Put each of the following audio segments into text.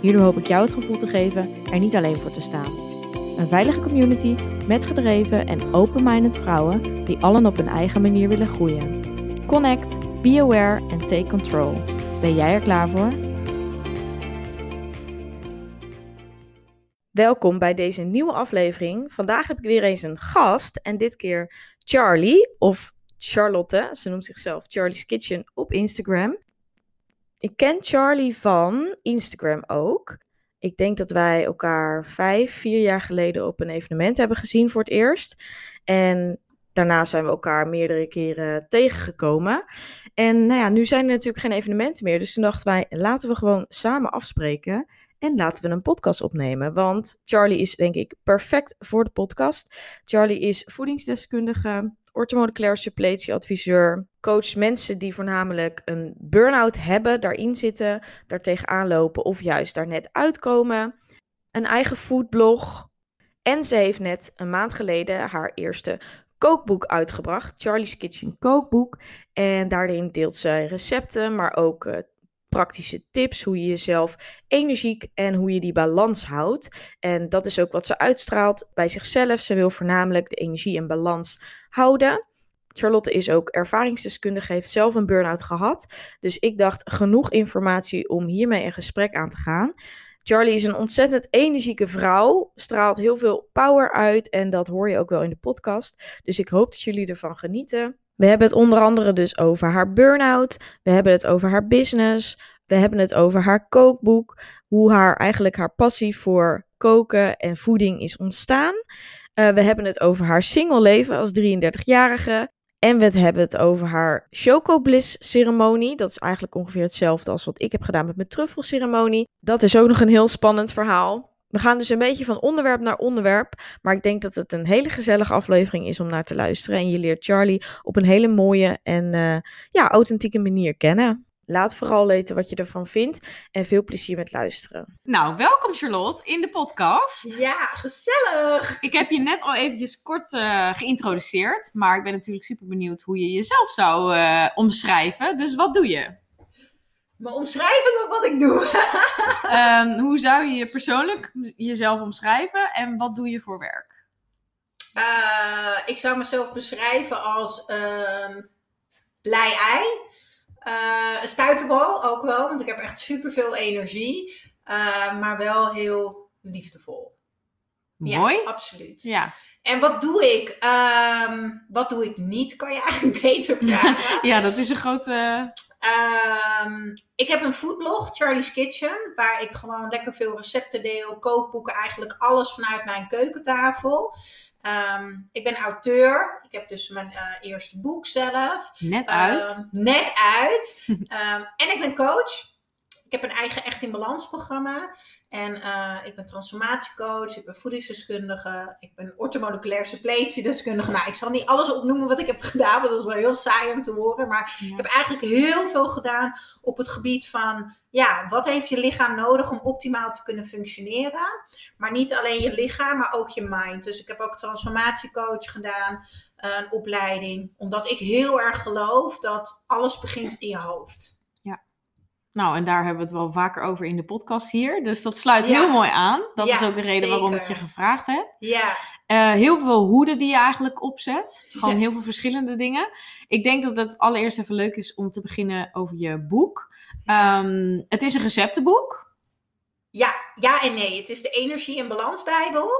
Hierdoor hoop ik jou het gevoel te geven er niet alleen voor te staan. Een veilige community met gedreven en open-minded vrouwen die allen op hun eigen manier willen groeien. Connect, be aware en take control. Ben jij er klaar voor? Welkom bij deze nieuwe aflevering. Vandaag heb ik weer eens een gast en dit keer Charlie of Charlotte. Ze noemt zichzelf Charlie's Kitchen op Instagram. Ik ken Charlie van Instagram ook. Ik denk dat wij elkaar vijf, vier jaar geleden op een evenement hebben gezien voor het eerst. En daarna zijn we elkaar meerdere keren tegengekomen. En nou ja, nu zijn er natuurlijk geen evenementen meer. Dus toen dachten wij, laten we gewoon samen afspreken. En laten we een podcast opnemen. Want Charlie is denk ik perfect voor de podcast. Charlie is voedingsdeskundige, orthomoleculair suppletieadviseur. Coach mensen die voornamelijk een burn-out hebben, daarin zitten, daar tegenaan lopen of juist daar net uitkomen. Een eigen foodblog. En ze heeft net een maand geleden haar eerste kookboek uitgebracht, Charlie's Kitchen Kookboek. En daarin deelt ze recepten, maar ook uh, praktische tips hoe je jezelf energiek en hoe je die balans houdt. En dat is ook wat ze uitstraalt bij zichzelf. Ze wil voornamelijk de energie en balans houden. Charlotte is ook ervaringsdeskundige, heeft zelf een burn-out gehad. Dus ik dacht genoeg informatie om hiermee een gesprek aan te gaan. Charlie is een ontzettend energieke vrouw, straalt heel veel power uit en dat hoor je ook wel in de podcast. Dus ik hoop dat jullie ervan genieten. We hebben het onder andere dus over haar burn-out. We hebben het over haar business. We hebben het over haar kookboek. Hoe haar eigenlijk haar passie voor koken en voeding is ontstaan. Uh, we hebben het over haar single leven als 33-jarige. En we hebben het over haar Choco Bliss ceremonie. Dat is eigenlijk ongeveer hetzelfde als wat ik heb gedaan met mijn truffelceremonie. Dat is ook nog een heel spannend verhaal. We gaan dus een beetje van onderwerp naar onderwerp. Maar ik denk dat het een hele gezellige aflevering is om naar te luisteren. En je leert Charlie op een hele mooie en uh, ja, authentieke manier kennen. Laat vooral weten wat je ervan vindt. En veel plezier met luisteren. Nou, welkom Charlotte in de podcast. Ja, gezellig. Ik heb je net al eventjes kort uh, geïntroduceerd. Maar ik ben natuurlijk super benieuwd hoe je jezelf zou uh, omschrijven. Dus wat doe je? Mijn omschrijving op wat ik doe. um, hoe zou je persoonlijk jezelf omschrijven en wat doe je voor werk? Uh, ik zou mezelf beschrijven als een blij ei. Uh, een stuiterbal ook wel, want ik heb echt superveel energie. Uh, maar wel heel liefdevol. Mooi. Ja, absoluut. Ja. En wat doe ik? Um, wat doe ik niet, kan je eigenlijk beter vragen. ja, dat is een grote... Um, ik heb een foodblog, Charlie's Kitchen, waar ik gewoon lekker veel recepten deel, kookboeken, eigenlijk alles vanuit mijn keukentafel. Um, ik ben auteur. Ik heb dus mijn uh, eerste boek zelf. Net uit. Uh, net uit. um, en ik ben coach. Ik heb een eigen Echt in Balans programma. En uh, ik ben transformatiecoach, ik ben voedingsdeskundige, ik ben orthomoleculair suppletiedeskundige. Nou, ik zal niet alles opnoemen wat ik heb gedaan, want dat is wel heel saai om te horen. Maar ja. ik heb eigenlijk heel veel gedaan op het gebied van, ja, wat heeft je lichaam nodig om optimaal te kunnen functioneren? Maar niet alleen je lichaam, maar ook je mind. Dus ik heb ook transformatiecoach gedaan, een opleiding, omdat ik heel erg geloof dat alles begint in je hoofd. Nou, en daar hebben we het wel vaker over in de podcast hier. Dus dat sluit ja. heel mooi aan. Dat ja, is ook de reden zeker. waarom ik je gevraagd heb. Ja. Uh, heel veel hoeden die je eigenlijk opzet. Gewoon heel veel verschillende dingen. Ik denk dat het allereerst even leuk is om te beginnen over je boek. Um, het is een receptenboek. Ja, ja en nee. Het is de Energie- en Balansbijbel.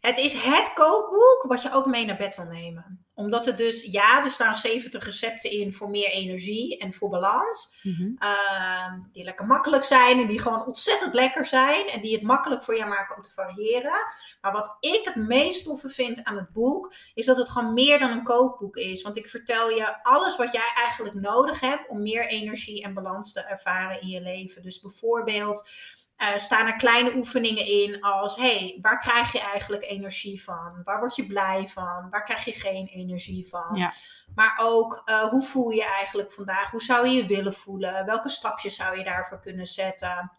Het is het kookboek wat je ook mee naar bed wil nemen. Omdat het dus, ja, er staan 70 recepten in voor meer energie en voor balans. Mm-hmm. Uh, die lekker makkelijk zijn en die gewoon ontzettend lekker zijn. En die het makkelijk voor je maken om te variëren. Maar wat ik het meest toffe vind aan het boek, is dat het gewoon meer dan een kookboek is. Want ik vertel je alles wat jij eigenlijk nodig hebt om meer energie en balans te ervaren in je leven. Dus bijvoorbeeld uh, staan er kleine oefeningen in als, hey, waar krijg je eigenlijk energie van? Waar word je blij van? Waar krijg je geen energie van? Ja. Maar ook, uh, hoe voel je eigenlijk vandaag? Hoe zou je je willen voelen? Welke stapjes zou je daarvoor kunnen zetten?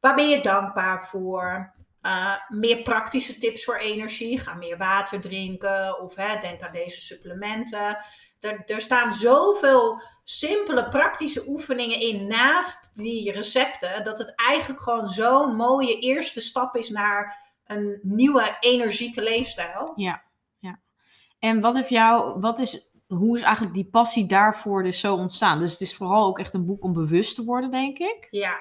Waar ben je dankbaar voor? Uh, meer praktische tips voor energie. Ga meer water drinken of hè, denk aan deze supplementen. Er, er staan zoveel simpele praktische oefeningen in naast die recepten. Dat het eigenlijk gewoon zo'n mooie eerste stap is naar een nieuwe energieke leefstijl. Ja, ja. En wat heeft jou, wat is, hoe is eigenlijk die passie daarvoor dus zo ontstaan? Dus het is vooral ook echt een boek om bewust te worden, denk ik. Ja,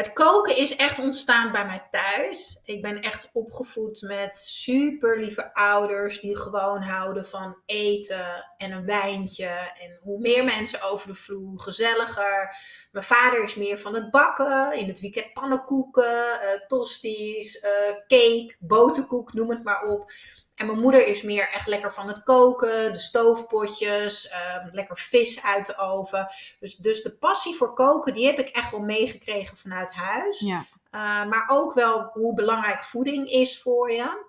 het koken is echt ontstaan bij mij thuis. Ik ben echt opgevoed met super lieve ouders die gewoon houden van eten en een wijntje. En hoe meer mensen over de vloer, gezelliger. Mijn vader is meer van het bakken. In het weekend pannenkoeken, uh, tosties, uh, cake, boterkoek, noem het maar op. En mijn moeder is meer echt lekker van het koken, de stoofpotjes, uh, lekker vis uit de oven. Dus, dus de passie voor koken, die heb ik echt wel meegekregen vanuit huis. Ja. Uh, maar ook wel hoe belangrijk voeding is voor je.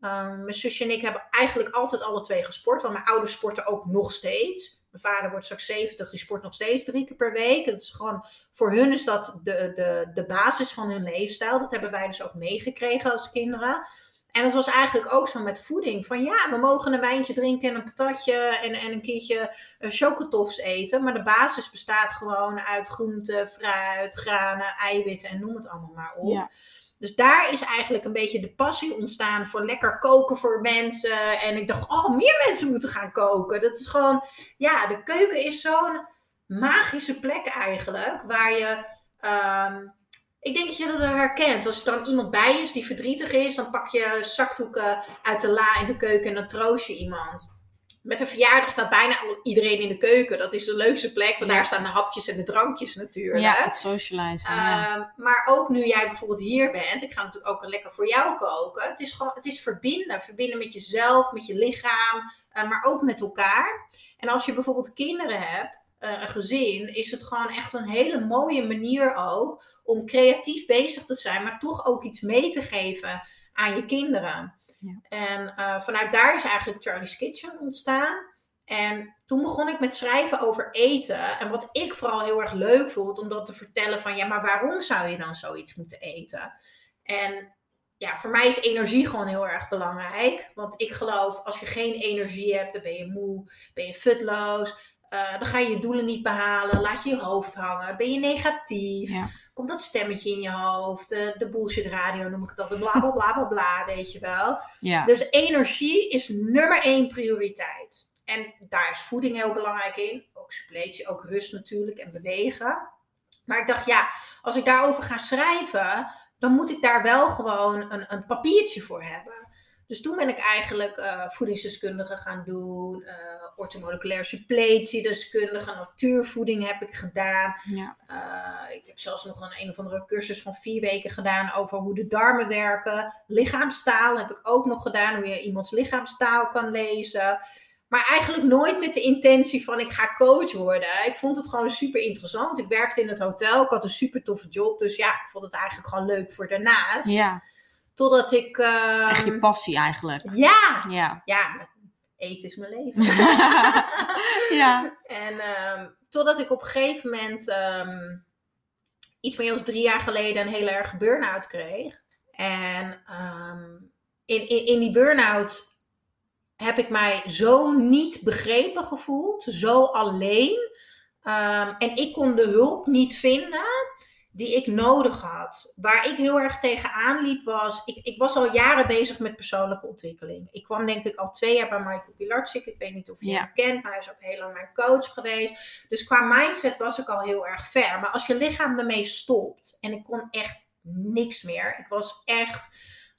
Uh, mijn zusje en ik hebben eigenlijk altijd alle twee gesport. Want mijn ouders sporten ook nog steeds. Mijn vader wordt straks 70, die sport nog steeds drie keer per week. Dat is gewoon, voor hun is dat de, de, de basis van hun leefstijl. Dat hebben wij dus ook meegekregen als kinderen. En het was eigenlijk ook zo met voeding. Van ja, we mogen een wijntje drinken en een patatje en, en een keertje uh, chocotofs eten. Maar de basis bestaat gewoon uit groenten, fruit, granen, eiwitten en noem het allemaal maar op. Ja. Dus daar is eigenlijk een beetje de passie ontstaan voor lekker koken voor mensen. En ik dacht, oh, meer mensen moeten gaan koken. Dat is gewoon, ja, de keuken is zo'n magische plek eigenlijk. Waar je... Um, ik denk dat je dat herkent. Als er dan iemand bij is die verdrietig is, dan pak je zakdoeken uit de la in de keuken en dan troost je iemand. Met een verjaardag staat bijna iedereen in de keuken. Dat is de leukste plek, want Ja. daar staan de hapjes en de drankjes natuurlijk. Ja, het socializen. ja. Ehm, maar ook nu jij bijvoorbeeld hier bent, ik ga natuurlijk ook lekker voor jou koken. Het is gewoon, het is verbinden. Verbinden met jezelf, met je lichaam, eh, maar ook met elkaar. En als je bijvoorbeeld kinderen hebt, een gezin, is het gewoon echt een hele mooie manier ook om creatief bezig te zijn, maar toch ook iets mee te geven aan je kinderen. Ja. En eh, vanuit daar is eigenlijk Charlie's Kitchen ontstaan. En toen begon ik met schrijven over eten. En wat ik vooral heel erg leuk vond, om dat te vertellen van ja, maar waarom zou je dan zoiets moeten eten? En ja, voor mij is energie gewoon heel erg belangrijk. Want ik geloof, als je geen energie hebt, dan ben je moe, ben je futloos. Eh, dan ga je je doelen niet behalen, laat je je hoofd hangen, ben je negatief. Ja. Komt dat stemmetje in je hoofd, de, de bullshit radio noem ik het altijd, bla bla bla bla bla, weet je wel. ja. Dus energie is nummer één prioriteit. En daar is voeding heel belangrijk in. Ook suppletie, ook rust natuurlijk en bewegen. Maar ik dacht, ja, als ik daarover ga schrijven, dan moet ik daar wel gewoon een, een papiertje voor hebben. Dus toen ben ik eigenlijk eh voedingsdeskundige gaan doen, uh, ortomoleculair suppletiedeskundige, natuurvoeding heb ik gedaan. ja. Uh, ik heb zelfs nog een, een of andere cursus van vier weken gedaan over hoe de darmen werken. Lichaamstaal heb ik ook nog gedaan, hoe je iemands lichaamstaal kan lezen. Maar eigenlijk nooit met de intentie van ik ga coach worden. Ik vond het gewoon super interessant. Ik werkte in het hotel, ik had een super toffe job. Dus ja, ik vond het eigenlijk gewoon leuk voor daarnaast. ja. Totdat ik... Uh, Echt je passie eigenlijk. Ja, Ja. ja, eten is mijn leven. ja. En um, totdat ik op een gegeven moment, um, iets meer dan drie jaar geleden, een hele erg burn-out kreeg. En um, in, in, in die burn-out heb ik mij zo niet begrepen gevoeld, zo alleen. en ik kon de hulp niet vinden die ik nodig had. Waar ik heel erg tegenaan liep was, ik, ik was al jaren bezig met persoonlijke ontwikkeling. Ik kwam denk ik al twee jaar bij Michael Pilarczyk. Ik weet niet of je Ja. hem kent, maar hij is ook heel lang mijn coach geweest. Dus qua mindset was ik al heel erg ver. Maar als je lichaam ermee stopt, en ik kon echt niks meer. Ik was echt,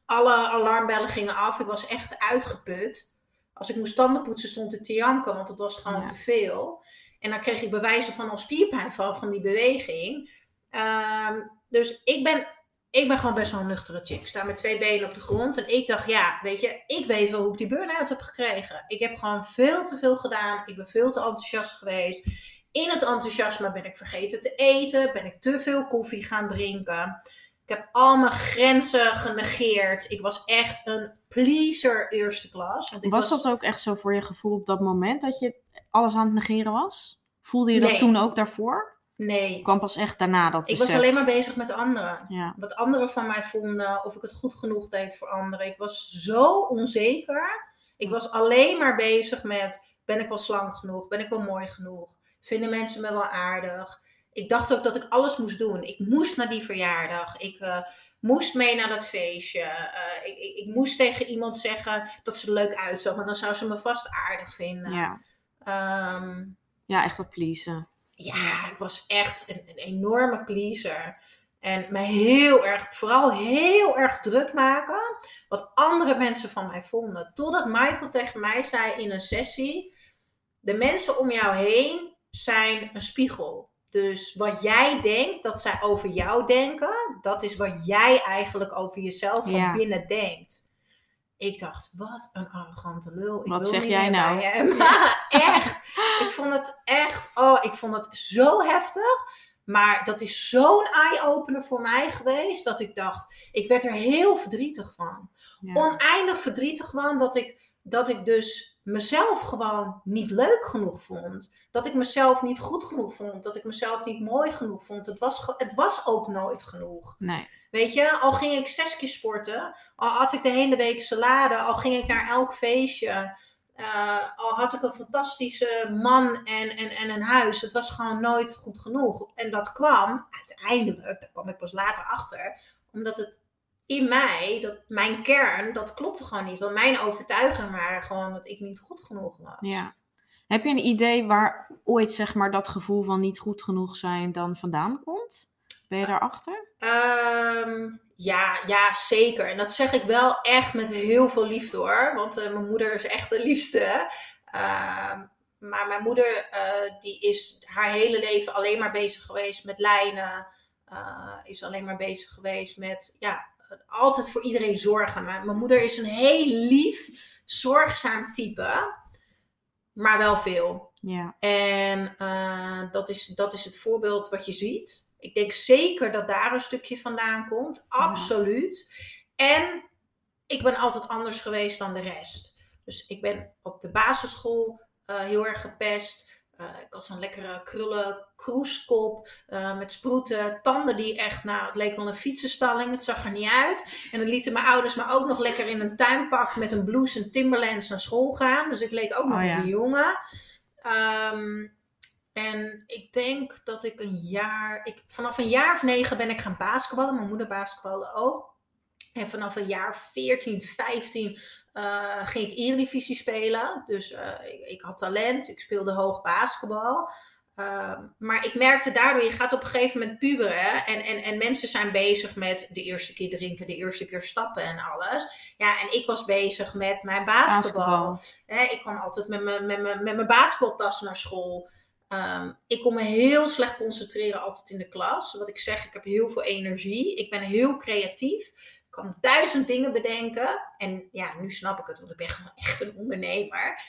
alle alarmbellen gingen af. Ik was echt uitgeput. Als ik moest tanden poetsen stond ik te janken, want het was gewoon Ja. te veel. En dan kreeg ik bewijzen van al spierpijn van, van die beweging. Ehm, dus ik ben, ik ben gewoon best wel een nuchtere chick. Ik sta met twee benen op de grond. En ik dacht, ja, weet je, ik weet wel hoe ik die burn-out heb gekregen. Ik heb gewoon veel te veel gedaan. Ik ben veel te enthousiast geweest. In het enthousiasme ben ik vergeten te eten. Ben ik te veel koffie gaan drinken. Ik heb al mijn grenzen genegeerd. Ik was echt een pleaser eerste klas. Want ik Was dat ook echt zo voor je gevoel op dat moment dat je alles aan het negeren was? Voelde je dat Nee. toen ook daarvoor? Nee, kwam pas echt daarna dat ik was alleen maar bezig met anderen. Ja, Wat anderen van mij vonden, of ik het goed genoeg deed voor anderen. Ik was zo onzeker. Ik was alleen maar bezig met, ben ik wel slank genoeg? Ben ik wel mooi genoeg? Vinden mensen me wel aardig? Ik dacht ook dat ik alles moest doen. Ik moest naar die verjaardag. Ik eh, moest mee naar dat feestje. Eh, ik, ik, ik moest tegen iemand zeggen dat ze er leuk uitzag. Want dan zou ze me vast aardig vinden. ja. Ehm, ja echt dat pleasen. Ja, ik was echt een, een enorme pleaser. En mij heel erg, vooral heel erg druk maken. Wat andere mensen van mij vonden. Totdat Michael tegen mij zei in een sessie. De mensen om jou heen zijn een spiegel. Dus wat jij denkt dat zij over jou denken. Dat is wat jij eigenlijk over jezelf van Ja. binnen denkt. Ik dacht, wat een arrogante lul. Ik Wat wil zeg niet jij nou? echt. Ik vond het echt, oh, ik vond het zo heftig. Maar dat is zo'n eye-opener voor mij geweest. Dat ik dacht, ik werd er heel verdrietig van. Ja. Oneindig verdrietig van dat ik, dat ik dus mezelf gewoon niet leuk genoeg vond. Dat ik mezelf niet goed genoeg vond. Dat ik mezelf niet mooi genoeg vond. Het was, het was ook nooit genoeg. Nee. Weet je, al ging ik zes keer sporten, al had ik de hele week salade, al ging ik naar elk feestje, eh, al had ik een fantastische man en, en, en een huis. Het was gewoon nooit goed genoeg. En dat kwam uiteindelijk, daar kwam ik pas later achter, omdat het in mij, dat, mijn kern, dat klopte gewoon niet. Want mijn overtuigingen waren gewoon dat ik niet goed genoeg was. Ja. Heb je een idee waar ooit zeg maar dat gevoel van niet goed genoeg zijn dan vandaan komt? Ben je daarachter? Ehm, ja, ja, zeker. En dat zeg ik wel echt met heel veel liefde hoor. Want eh, mijn moeder is echt de liefste. Ehm, maar mijn moeder eh, die is haar hele leven alleen maar bezig geweest met lijnen. Eh, is alleen maar bezig geweest met ja, altijd voor iedereen zorgen. Maar mijn moeder is een heel lief, zorgzaam type. Maar wel veel. Ja. En eh, dat, is, dat is het voorbeeld wat je ziet. Ik denk zeker dat daar een stukje vandaan komt. Absoluut. En ik ben altijd anders geweest dan de rest. Dus ik ben op de basisschool eh, heel erg gepest. Eh, ik had zo'n lekkere krullen kroeskop eh, met sproeten. Tanden die echt, nou, het leek wel een fietsenstalling. Het zag er niet uit. En dan lieten mijn ouders me ook nog lekker in een tuinpak met een blouse en Timberlands naar school gaan. Dus ik leek ook nog Oh ja. een jongen. Ehm, en ik denk dat ik een jaar, ik, vanaf een jaar of negen ben ik gaan basketballen. Mijn moeder basketbalde ook. En vanaf een jaar 14, 15 eh, ging ik Eredivisie spelen. Dus eh, ik, ik had talent, ik speelde hoog basketbal. Ehm, maar ik merkte daardoor, je gaat op een gegeven moment puberen. En, en, en mensen zijn bezig met de eerste keer drinken, de eerste keer stappen en alles. Ja, en ik was bezig met mijn basketbal. Ik kwam altijd met mijn, met mijn, met mijn basketbaltas naar school. Ehm, ik kon me heel slecht concentreren altijd in de klas. Wat ik zeg, ik heb heel veel energie. Ik ben heel creatief. Ik kan duizend dingen bedenken. En ja, nu snap ik het, want ik ben gewoon echt een ondernemer.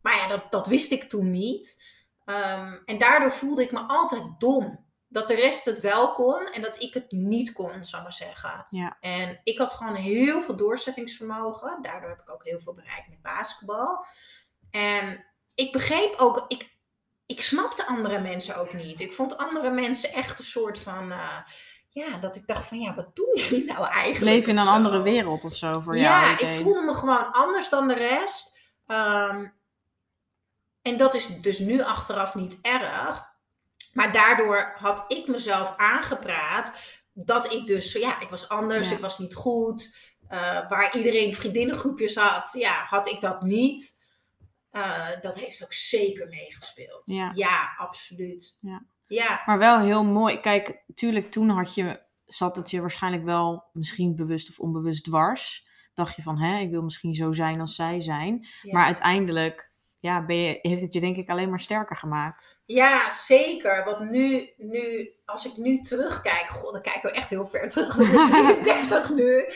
Maar ja, dat, dat wist ik toen niet. Ehm, en daardoor voelde ik me altijd dom. Dat de rest het wel kon en dat ik het niet kon, zou maar zeggen. Ja. En ik had gewoon heel veel doorzettingsvermogen. Daardoor heb ik ook heel veel bereikt met basketbal. En ik begreep ook, ik, ik snapte andere mensen ook niet. Ik vond andere mensen echt een soort van, eh, ja, dat ik dacht van, ja, wat doen jullie nou eigenlijk? Leven in een andere wereld of zo voor ja, jou. ik idee. voelde me gewoon anders dan de rest. Ehm, en dat is dus nu achteraf niet erg. Maar daardoor had ik mezelf aangepraat dat ik dus, ja, ik was anders, Ja. ik was niet goed. Eh, waar iedereen vriendinnengroepjes had, ja, had ik dat niet. Eh, dat heeft ook zeker meegespeeld. Ja. absoluut. Ja. Ja, Maar wel heel mooi. Kijk, tuurlijk, toen had je, zat het je waarschijnlijk wel misschien bewust of onbewust dwars. Dacht je van, hè, ik wil misschien zo zijn als zij zijn. ja. Maar uiteindelijk ja, ben je, heeft het je denk ik alleen maar sterker gemaakt. Ja, zeker. Want nu, nu, als ik nu terugkijk, god, dan kijken we echt heel ver terug. Ik 30 nu.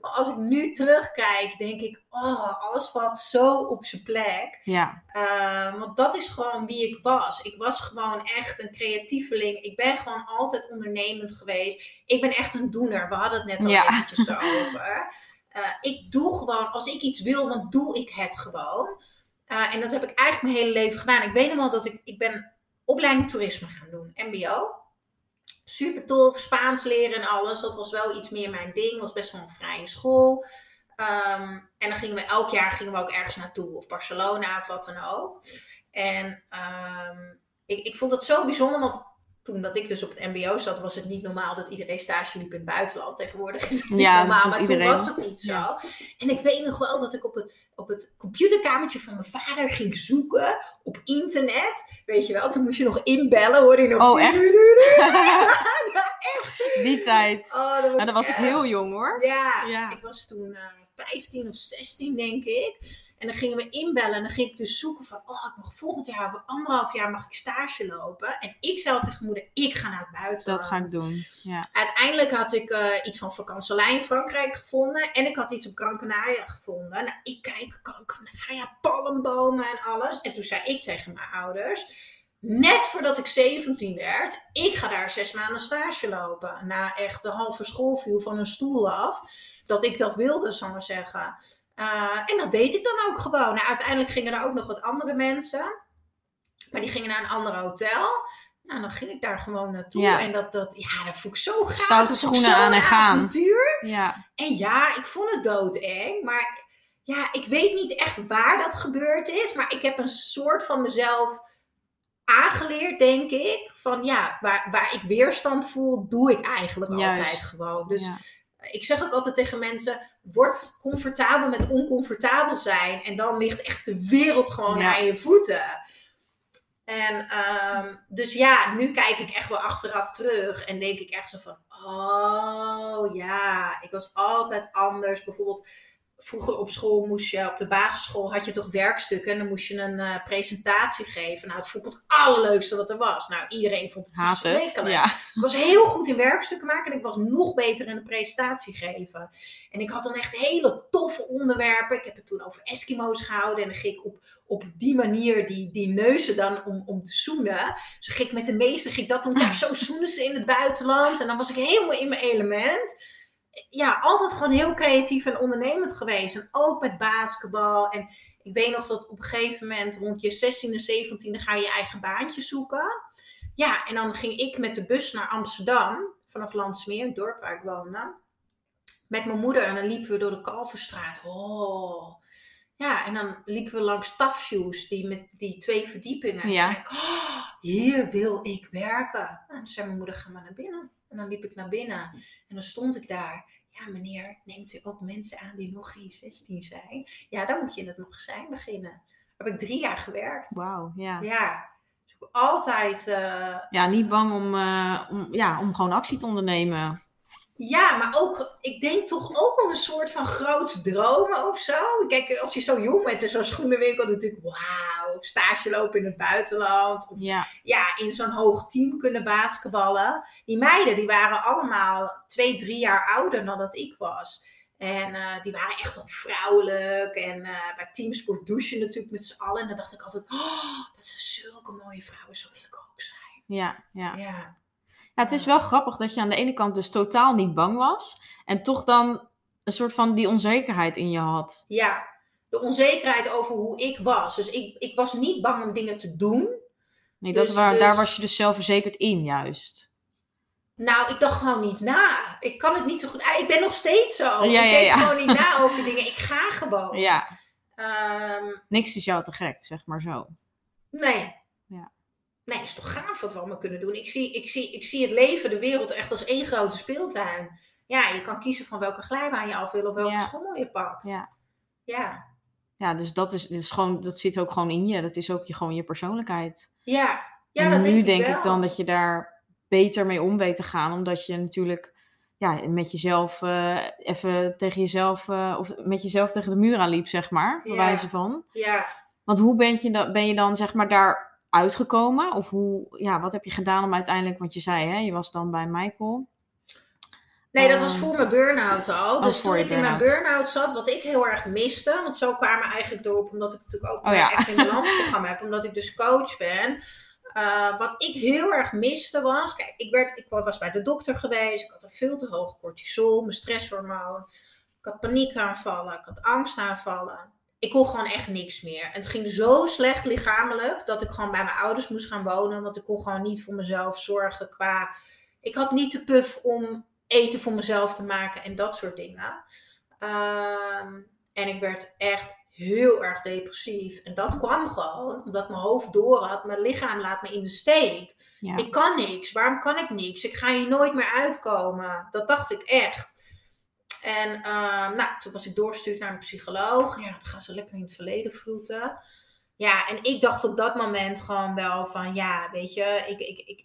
Maar als ik nu terugkijk, denk ik, oh, alles valt zo op zijn plek. Ja, Uh, want dat is gewoon wie ik was. Ik was gewoon echt een creatieveling. Ik ben gewoon altijd ondernemend geweest. Ik ben echt een doener. We hadden het net al Ja. eventjes erover. Uh, ik doe gewoon, als ik iets wil, dan doe ik het gewoon. Uh, en dat heb ik eigenlijk mijn hele leven gedaan. Ik weet nog wel dat ik, ik ben opleiding toerisme gaan doen, MBO. Super tof, Spaans leren en alles. Dat was wel iets meer mijn ding. was best wel een vrije school. Um, en dan gingen we elk jaar gingen we ook ergens naartoe, of Barcelona of wat dan ook. En um, ik, ik vond het zo bijzonder, want toen dat ik dus op het MBO zat, was het niet normaal dat iedereen stage liep in het buitenland. Tegenwoordig is het niet Ja, normaal, maar iedereen. toen was het niet zo. Ja. En ik weet nog wel dat ik op het, op het computerkamertje van mijn vader ging zoeken op internet. Weet je wel, toen moest je nog inbellen, hoorde je nog. Oh, echt? echt? Die tijd. Oh, dat was, Nou, dan was ik heel jong hoor. ja, Ja. ik was toen eh 15 of 16 denk ik. En dan gingen we inbellen en dan ging ik dus zoeken van, oh, ik mag volgend jaar, anderhalf jaar mag ik stage lopen. En ik zei tegen moeder, ik ga naar het buitenland. Dat ga ik doen. Ja. Uiteindelijk had ik eh, iets van vakantielijn in Frankrijk gevonden. En ik had iets op Gran Canaria gevonden. Nou, ik kijk Gran Canaria, palmbomen en alles. En toen zei ik tegen mijn ouders, net voordat ik 17 werd, ik ga daar zes maanden stage lopen. Na echt de halve school viel van een stoel af. Dat ik dat wilde, zal ik maar zeggen. Uh, en dat deed ik dan ook gewoon. Nou, uiteindelijk gingen er ook nog wat andere mensen. Maar die gingen naar een ander hotel. Nou, dan ging ik daar gewoon naartoe. Ja. En dat, dat, ja, dat vond ik zo gaaf. Stoute schoenen aan en gaan. avontuur. Ja. En ja, ik vond het doodeng. Maar ja, ik weet niet echt waar dat gebeurd is. Maar ik heb een soort van mezelf aangeleerd, denk ik. Van ja, waar, waar ik weerstand voel, doe ik eigenlijk Juist. altijd gewoon. Dus ja. Ik zeg ook altijd tegen mensen: word comfortabel met oncomfortabel zijn. En dan ligt echt de wereld gewoon Ja. aan je voeten. En ehm, dus ja, nu kijk ik echt wel achteraf terug en denk ik echt zo van: oh ja, ik was altijd anders. Bijvoorbeeld. Vroeger op school moest je, op de basisschool had je toch werkstukken en dan moest je een eh, presentatie geven. Nou, het vond ik het allerleukste wat er was. Nou, iedereen vond het Haat verschrikkelijk. Ja. Ik was heel goed in werkstukken maken en ik was nog beter in de presentatie geven. En ik had dan echt hele toffe onderwerpen. Ik heb het toen over Eskimo's gehouden en dan ging ik op, op die manier die, die neuzen dan om, om te zoenen. Dus ging ik met de meeste, ging ik dat doen. Kijk, zo zoenen ze in het buitenland. En dan was ik helemaal in mijn element. Ja, altijd gewoon heel creatief en ondernemend geweest. En ook met basketbal. En ik weet nog dat op een gegeven moment rond je 16 en 17 ga je je eigen baantje zoeken. Ja, en dan ging ik met de bus naar Amsterdam, vanaf Landsmeer, het dorp waar ik woonde. Met mijn moeder en dan liepen we door de Kalverstraat. Oh. Ja, en dan liepen we langs tafshoes, die met die twee verdiepingen. En Ja. toen zei ik, oh, hier wil ik werken. Nou, dan zei mijn moeder, ga maar naar binnen. En dan liep ik naar binnen en dan stond ik daar. Ja, meneer, neemt u ook mensen aan die nog geen 16 zijn? Ja, dan moet je in het magazijn beginnen. Daar heb ik drie jaar gewerkt. Wauw, ja. Ja, dus altijd. eh, Ja, niet bang om, eh, om, ja, om gewoon actie te ondernemen. Ja, maar ook, ik denk toch ook wel een soort van groots dromen of zo. Kijk, als je zo jong bent in zo'n schoenenwinkel, natuurlijk, wauw, op stage lopen in het buitenland. Of Ja, ja, in zo'n hoog team kunnen basketballen. Die meiden, die waren allemaal twee, drie jaar ouder dan dat ik was. En eh, die waren echt wel vrouwelijk. En eh, bij teamsport douchen natuurlijk met z'n allen. En dan dacht ik altijd, oh, dat zijn zulke mooie vrouwen, zo wil ik ook zijn. ja, ja. Ja. Ja, het is wel grappig dat je aan de ene kant dus totaal niet bang was. En toch dan een soort van die onzekerheid in je had. Ja, de onzekerheid over hoe ik was. Dus ik, ik was niet bang om dingen te doen. Nee, dat Dus- waar, dus- daar was je dus zelfverzekerd in juist. Nou, ik dacht gewoon niet na. Ik kan het niet zo goed. Ah, Ik ben nog steeds zo. Ja, ik denk ja. gewoon niet na over dingen. Ik ga gewoon. Ja, Ehm, niks is jou te gek, zeg maar zo. nee. Nee, het is toch gaaf wat we allemaal kunnen doen. Ik zie, ik, zie, ik zie het leven, de wereld echt als één grote speeltuin. Ja, je kan kiezen van welke glijbaan je af wil of welke Ja. schommel je pakt. Ja. Ja. Ja, dus dat, is, dit is gewoon, dat zit ook gewoon in je. Dat is ook je, gewoon je persoonlijkheid. Ja. ja en dat nu denk, ik dan dat je daar beter mee om weet te gaan. Omdat je natuurlijk ja, met jezelf eh, even tegen jezelf... eh, of met jezelf tegen de muur aanliep, zeg maar. Bij Ja. wijze van. Ja. Want hoe ben je, dan, ben je dan zeg maar daar uitgekomen? Of hoe, ja, wat heb je gedaan om uiteindelijk, want je zei hè, je was dan bij Michael. Nee, dat was Ehm, voor mijn burn-out al. oh, dus toen ik in mijn burn-out. zat, wat ik heel erg miste, want zo kwamen we eigenlijk door omdat ik natuurlijk ook Oh ja. een echt in balansprogramma heb, omdat ik dus coach ben. Uh, wat ik heel erg miste was, kijk, ik, werd, ik was bij de dokter geweest, ik had een veel te hoog cortisol, mijn stresshormoon, ik had paniekaanvallen, ik had angstaanvallen. Ik kon gewoon echt niks meer. Het ging zo slecht lichamelijk dat ik gewoon bij mijn ouders moest gaan wonen, want ik kon gewoon niet voor mezelf zorgen qua. Ik had niet de puff om eten voor mezelf te maken en dat soort dingen. Um, en ik werd echt heel erg depressief. En dat kwam gewoon omdat mijn hoofd door had, mijn lichaam laat me in de steek. Ja. Ik kan niks. Waarom kan ik niks? Ik ga hier nooit meer uitkomen. Dat dacht ik echt. En uh, nou, toen was ik doorgestuurd naar een psycholoog. Ja, dan gaan ze lekker in het verleden vroeten. Ja, en ik dacht op dat moment gewoon wel van, ja, weet je, ik, ik, ik,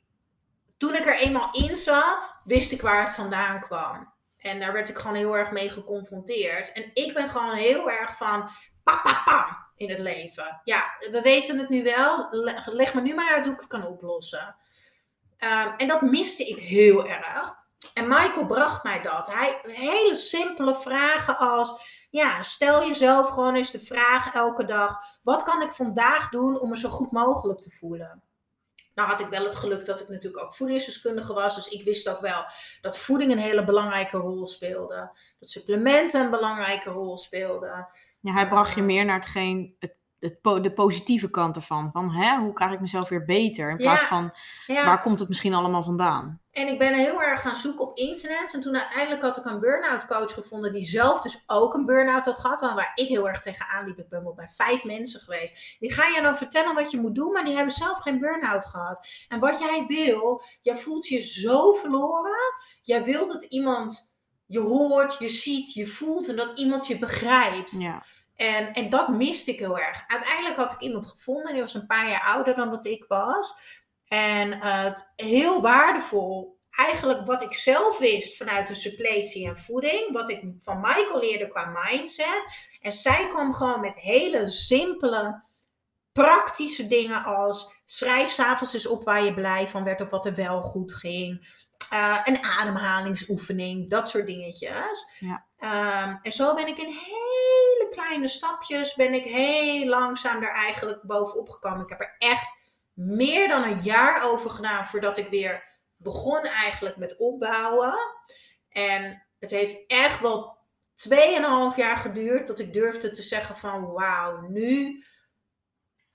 toen ik er eenmaal in zat, wist ik waar het vandaan kwam. En daar werd ik gewoon heel erg mee geconfronteerd. En ik ben gewoon heel erg van, pam, pam, pam, in het leven. Ja, we weten het nu wel. Leg me nu maar uit hoe ik het kan oplossen. Um, en dat miste ik heel erg. En Michael bracht mij dat. Hij, hele simpele vragen als, ja, stel jezelf gewoon eens de vraag elke dag, wat kan ik vandaag doen om me zo goed mogelijk te voelen? Nou had ik wel het geluk dat ik natuurlijk ook voedingsdeskundige was. Dus ik wist ook wel dat voeding een hele belangrijke rol speelde. Dat supplementen een belangrijke rol speelden. Ja, hij bracht je meer naar hetgeen, het, het, de positieve kant ervan. Van hè, hoe krijg ik mezelf weer beter? In plaats Ja. van Ja. waar komt het misschien allemaal vandaan? En ik ben heel erg gaan zoeken op internet. En toen uiteindelijk had ik een burn-out coach gevonden die zelf dus ook een burn-out had gehad. Waar ik heel erg tegenaan liep. Ik ben wel bij vijf mensen geweest. Die gaan je dan vertellen wat je moet doen, maar die hebben zelf geen burn-out gehad. En wat jij wil, jij voelt je zo verloren. Jij wil dat iemand je hoort, je ziet, je voelt en dat iemand je begrijpt. Ja. En, en dat miste ik heel erg. Uiteindelijk had ik iemand gevonden, die was een paar jaar ouder dan dat ik was. En uh, het heel waardevol, eigenlijk wat ik zelf wist vanuit de suppletie en voeding, wat ik van Michael leerde qua mindset. En zij kwam gewoon met hele simpele, praktische dingen als schrijf s'avonds eens op waar je blij van werd of wat er wel goed ging. Uh, een ademhalingsoefening, dat soort dingetjes. Ja. Um, en zo ben ik in hele kleine stapjes, ben ik heel langzaam er eigenlijk bovenop gekomen. Ik heb er echt meer dan een jaar over gedaan voordat ik weer begon eigenlijk met opbouwen. En het heeft echt wel 2,5 jaar geduurd dat ik durfde te zeggen van wauw, nu...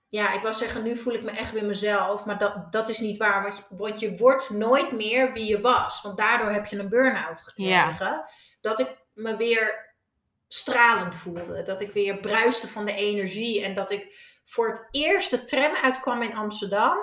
Ja, ik wil zeggen, nu voel ik me echt weer mezelf. Maar dat, dat is niet waar. Want je, want je wordt nooit meer wie je was. Want daardoor heb je een burn-out gekregen. Ja. Dat ik me weer stralend voelde. Dat ik weer bruiste van de energie. En dat ik voor het eerst de tram uitkwam in Amsterdam.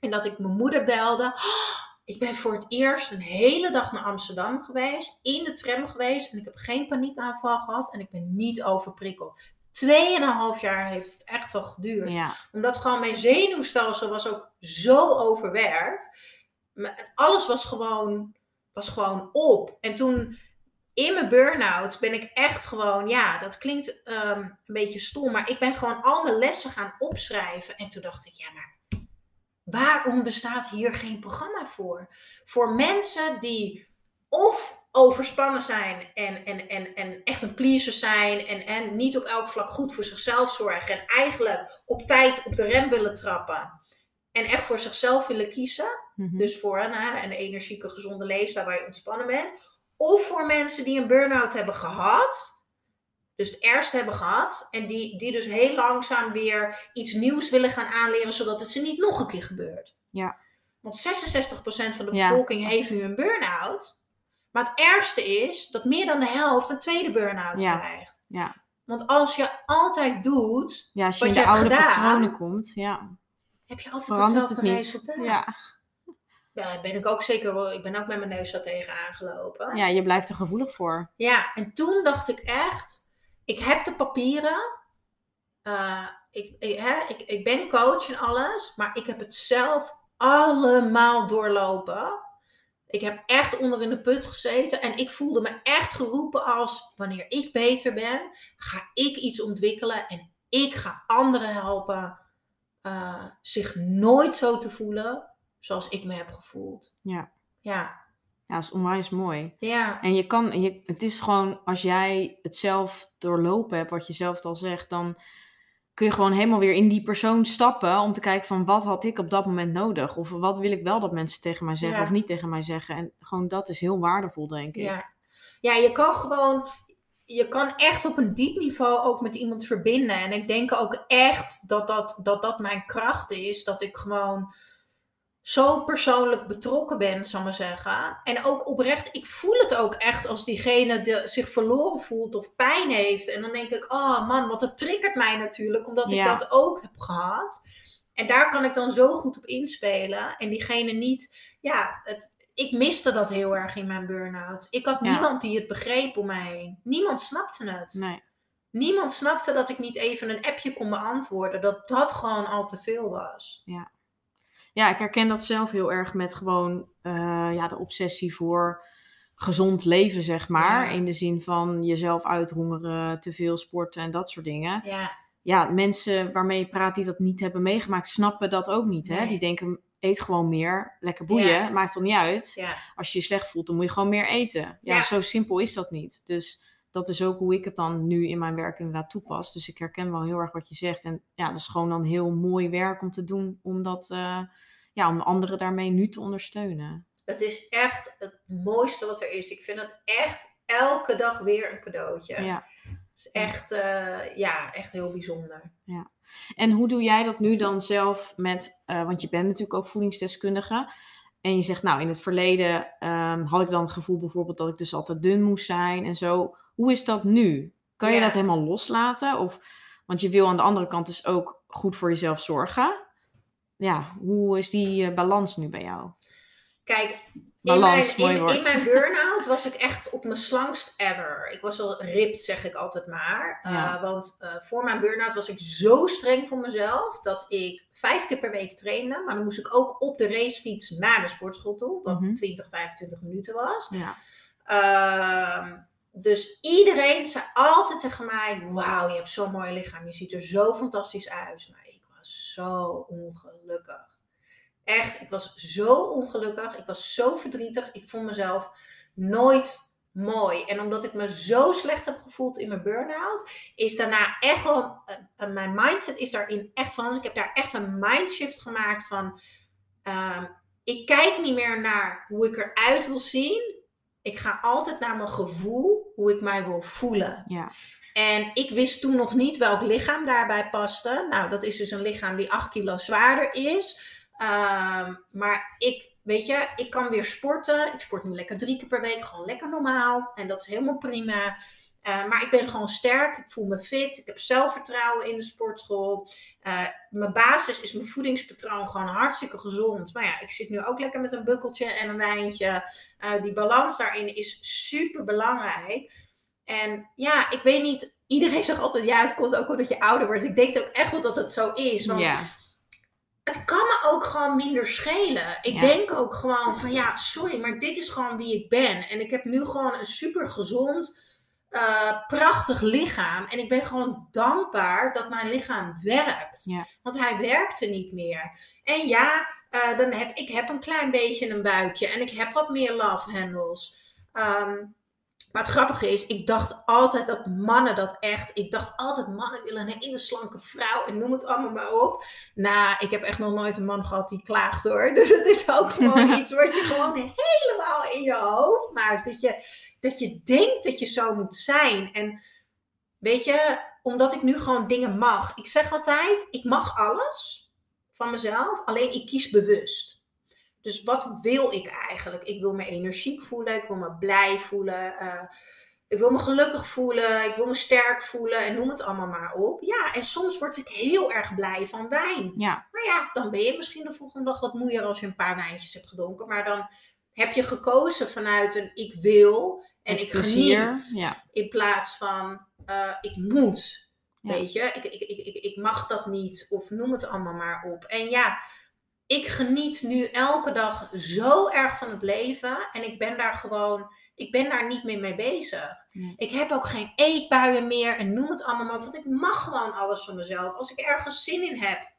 En dat ik mijn moeder belde. Oh, ik ben voor het eerst een hele dag naar Amsterdam geweest. In de tram geweest. En ik heb geen paniekaanval gehad. En ik ben niet overprikkeld. Tweeënhalf jaar heeft het echt wel geduurd. Ja. Omdat gewoon mijn zenuwstelsel was ook zo overwerkt. Alles was gewoon, was gewoon op. En toen in mijn burn-out ben ik echt gewoon, ja, dat klinkt um, een beetje stom, maar ik ben gewoon al mijn lessen gaan opschrijven. En toen dacht ik, ja, maar waarom bestaat hier geen programma voor? Voor mensen die of overspannen zijn en, en, en, en echt een pleaser zijn en, en niet op elk vlak goed voor zichzelf zorgen en eigenlijk op tijd op de rem willen trappen en echt voor zichzelf willen kiezen. Mhm. Dus voor nou, een energieke, gezonde leefstijl waar je ontspannen bent. Of voor mensen die een burn-out hebben gehad. Dus het ergste hebben gehad. En die, die dus heel langzaam weer iets nieuws willen gaan aanleren. Zodat het ze niet nog een keer gebeurt. Ja. Want 66% van de Ja. bevolking heeft nu een burn-out. Maar het ergste is dat meer dan de helft een tweede burn-out Ja. krijgt. Ja. Want als je altijd doet, ja, als je Wat in je de oude gedaan, patronen komt. Ja. heb je altijd Verandert hetzelfde het resultaat. Ja. Ja, daar ben ik ook zeker. Ik ben ook met mijn neus daar tegen aangelopen. ja, je blijft er gevoelig voor. Ja, en toen dacht ik echt, ik heb de papieren. Eh, ik, ik, hè, ik, ik ben coach en alles, maar ik heb het zelf allemaal doorlopen. Ik heb echt onder in de put gezeten en ik voelde me echt geroepen als wanneer ik beter ben, ga ik iets ontwikkelen en ik ga anderen helpen eh, zich nooit zo te voelen zoals ik me heb gevoeld. Ja. Ja, Ja, dat is onwijs mooi. ja, En je kan, je, het is gewoon, als jij het zelf doorlopen hebt, wat je zelf al zegt, dan kun je gewoon helemaal weer in die persoon stappen om te kijken van wat had ik op dat moment nodig? Of wat wil ik wel dat mensen tegen mij zeggen Ja. of niet tegen mij zeggen? En gewoon dat is heel waardevol, denk ik. ja. Ja, je kan gewoon, je kan echt op een diep niveau ook met iemand verbinden. En ik denk ook echt dat dat, dat, dat mijn kracht is. Dat ik gewoon zo persoonlijk betrokken ben, zal ik maar zeggen. En ook oprecht, ik voel het ook echt als diegene de, zich verloren voelt of pijn heeft. En dan denk ik, oh man, wat het triggert mij natuurlijk, omdat ik dat ook heb gehad. En daar kan ik dan zo goed op inspelen. En diegene niet, ja, het, ik miste dat heel erg in mijn burn-out. Ik had Ja. niemand die het begreep om mij heen. Niemand snapte het. Nee. Niemand snapte dat ik niet even een appje kon beantwoorden. Dat dat gewoon al te veel was. Ja, ik herken dat zelf heel erg met gewoon eh, ja, de obsessie voor gezond leven, zeg maar. Ja. In de zin van jezelf uithongeren, te veel sporten en dat soort dingen. Ja, ja, mensen waarmee je praat die dat niet hebben meegemaakt, snappen dat ook niet. Hè? Nee. Die denken, eet gewoon meer, lekker boeien, Ja. maakt toch niet uit. ja, Als je je slecht voelt, dan moet je gewoon meer eten. Ja, Ja. zo simpel is dat niet. Dus dat is ook hoe ik het dan nu in mijn werk inderdaad toepas. Dus ik herken wel heel erg wat je zegt. En ja, dat is gewoon dan heel mooi werk om te doen, om dat, eh, ja, om anderen daarmee nu te ondersteunen. het is echt het mooiste wat er is. Ik vind het echt elke dag weer een cadeautje. Ja. Het is echt, eh, ja, echt heel bijzonder. En hoe doe jij dat nu dan zelf met, eh, want je bent natuurlijk ook voedingsdeskundige. En je zegt, nou, in het verleden ehm, had ik dan het gevoel bijvoorbeeld dat ik dus altijd dun moest zijn en zo. Hoe is dat nu? Kan je dat helemaal loslaten? Of, want je wil aan de andere kant dus ook goed voor jezelf zorgen. Ja, hoe is die eh, balans nu bij jou? Kijk, in mijn, mooi in, mijn burn-out was ik echt op mijn slangst ever. Ik was al ripped, zeg ik altijd maar. Ja. Uh, want uh, voor mijn burn-out was ik zo streng voor mezelf dat ik vijf keer per week trainde. Maar dan moest ik ook op de racefiets naar de sportschool toe, wat Mhm. 20, 25 minuten was. Ja, Ehm, dus iedereen zei altijd tegen mij: Wauw, je hebt zo'n mooi lichaam. Je ziet er zo fantastisch uit. Maar ik was zo ongelukkig. Echt, ik was zo ongelukkig. Ik was zo verdrietig. Ik vond mezelf nooit mooi. En omdat ik me zo slecht heb gevoeld in mijn burn-out, is daarna echt wel. eh, eh, mijn mindset is daarin echt van. Ik heb daar echt een mindshift gemaakt van. ehm, ik kijk niet meer naar hoe ik eruit wil zien. Ik ga altijd naar mijn gevoel, hoe ik mij wil voelen. ja, En ik wist toen nog niet welk lichaam daarbij paste. Nou, dat is dus een lichaam die 8 kilo zwaarder is. Ehm, maar ik, weet je, ik kan weer sporten. Ik sport nu lekker drie keer per week, gewoon lekker normaal. En dat is helemaal prima. Uh, maar ik ben gewoon sterk, ik voel me fit, ik heb zelfvertrouwen in de sportschool. Uh, mijn basis is mijn voedingspatroon gewoon hartstikke gezond. Maar ja, ik zit nu ook lekker met een bukkeltje en een wijntje. Uh, die balans daarin is super belangrijk. En ja, ik weet niet, iedereen zegt altijd, ja, het komt ook omdat je ouder wordt. Ik denk ook echt wel dat het zo is. Want ja. Het kan me ook gewoon minder schelen. Ik Ja. denk ook gewoon van, ja, sorry, maar dit is gewoon wie ik ben. En ik heb nu gewoon een super gezond uh, prachtig lichaam. En ik ben gewoon dankbaar dat mijn lichaam werkt. Ja. Want hij werkte niet meer. En ja, uh, dan heb, ik heb een klein beetje een buikje. En ik heb wat meer love handles. Um, maar het grappige is, ik dacht altijd dat mannen dat echt... Ik dacht altijd, mannen willen een hele slanke vrouw. En noem het allemaal maar op. Nou, ik heb echt nog nooit een man gehad die klaagt hoor. Dus het is ook gewoon iets wat je gewoon helemaal in je hoofd maakt. Dat je dat je denkt dat je zo moet zijn. En weet je, omdat ik nu gewoon dingen mag. Ik zeg altijd, ik mag alles van mezelf, alleen ik kies bewust. Dus wat wil ik eigenlijk? Ik wil me energiek voelen, ik wil me blij voelen, uh, ik wil me gelukkig voelen, ik wil me sterk voelen en noem het allemaal maar op. Ja, en soms word ik heel erg blij van wijn. Ja. Maar ja, dan ben je misschien de volgende dag wat moeier als je een paar wijntjes hebt gedronken. Maar dan heb je gekozen vanuit een ik wil en Met ik plezier, geniet. Ja. In plaats van uh, ik moet. Ja. Weet je, ik, ik, ik, ik, ik mag dat niet. Of noem het allemaal maar op. En ja, ik geniet nu elke dag zo erg van het leven. En ik ben daar gewoon, ik ben daar niet meer mee bezig. Nee. Ik heb ook geen eetbuien meer en noem het allemaal maar. Want ik mag gewoon alles van mezelf. Als ik ergens zin in heb.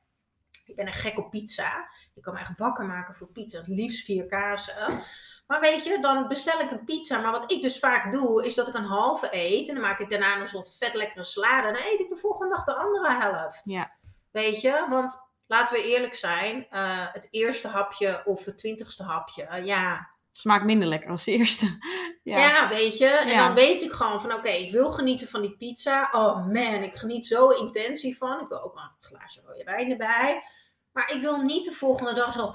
Ik ben een gek op pizza. Ik kan me echt wakker maken voor pizza. Het liefst vier kazen. Maar weet je, dan bestel ik een pizza. Maar wat ik dus vaak doe, is dat ik een halve eet. En dan maak ik daarna nog zo'n vet lekkere salade. En dan eet ik de volgende dag de andere helft. Ja. Weet je, want laten we eerlijk zijn. eh, het eerste hapje of het twintigste hapje, eh, ja, Smaakt minder lekker als de eerste. ja. ja. weet je. En Ja. dan weet ik gewoon van, oké, ik wil genieten van die pizza. Oh man, ik geniet zo intens hiervan. Ik wil ook een glaasje rode wijn erbij. Maar ik wil niet de volgende dag zo,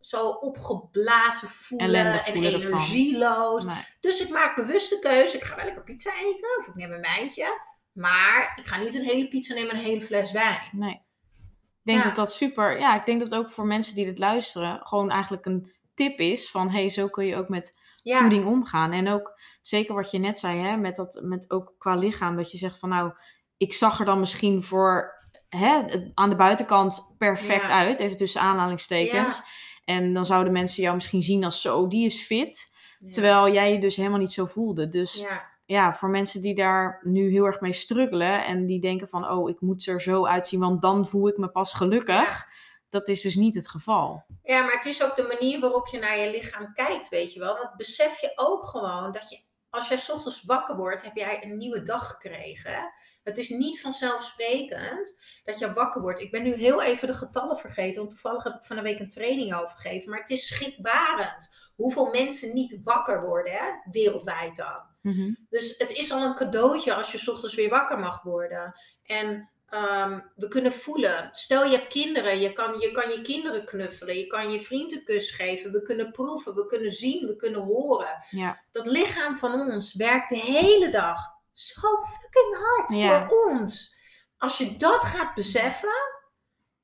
zo opgeblazen voelen en energieloos. Nee. Dus ik maak bewust de keuze. Ik ga wel lekker pizza eten of ik neem een wijntje. Maar ik ga niet een hele pizza nemen en een hele fles wijn. Nee. Ik denk Ja. dat dat super. Ja, ik denk dat ook voor mensen die dit luisteren gewoon eigenlijk een tip is van hey, zo kun je ook met Ja, voeding omgaan. En ook zeker wat je net zei, hè, met dat met ook qua lichaam, dat je zegt van nou, ik zag er dan misschien voor hè, aan de buitenkant perfect Ja. uit, even tussen aanhalingstekens. En dan zouden mensen jou misschien zien als zo, die is fit. Terwijl jij je dus helemaal niet zo voelde. Dus ja. Voor mensen die daar nu heel erg mee struggelen en die denken van, oh, ik moet er zo uitzien, want dan voel ik me pas gelukkig. Dat is dus niet het geval. Ja, maar het is ook de manier waarop je naar je lichaam kijkt, weet je wel. Want besef je ook gewoon dat je, als jij 's ochtends wakker wordt, heb jij een nieuwe dag gekregen. Het is niet vanzelfsprekend dat je wakker wordt. Ik ben nu heel even de getallen vergeten, want toevallig heb ik van een week een training over gegeven. Maar het is schrikbarend hoeveel mensen niet wakker worden, hè? wereldwijd dan. Mhm. Dus het is al een cadeautje als je 's ochtends weer wakker mag worden. En ehm, we kunnen voelen. Stel je hebt kinderen, je kan, je kan je kinderen knuffelen, je kan je vriend een kus geven. We kunnen proeven, we kunnen zien, we kunnen horen. Ja. Dat lichaam van ons werkt de hele dag zo fucking hard Ja. voor ons. Als je dat gaat beseffen,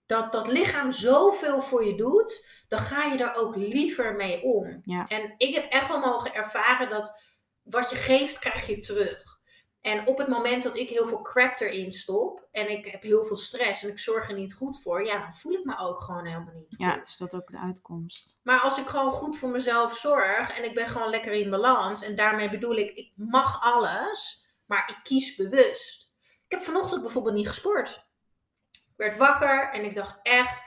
dat dat lichaam zoveel voor je doet, dan ga je daar ook liever mee om. Ja. En ik heb echt wel mogen ervaren dat wat je geeft, krijg je terug. En op het moment dat ik heel veel crap erin stop en ik heb heel veel stress en ik zorg er niet goed voor, ja, dan voel ik me ook gewoon helemaal niet goed. ja, is dat ook de uitkomst? Maar als ik gewoon goed voor mezelf zorg en ik ben gewoon lekker in balans, en daarmee bedoel ik, ik mag alles, maar ik kies bewust. Ik heb vanochtend bijvoorbeeld niet gesport. Ik werd wakker en ik dacht echt,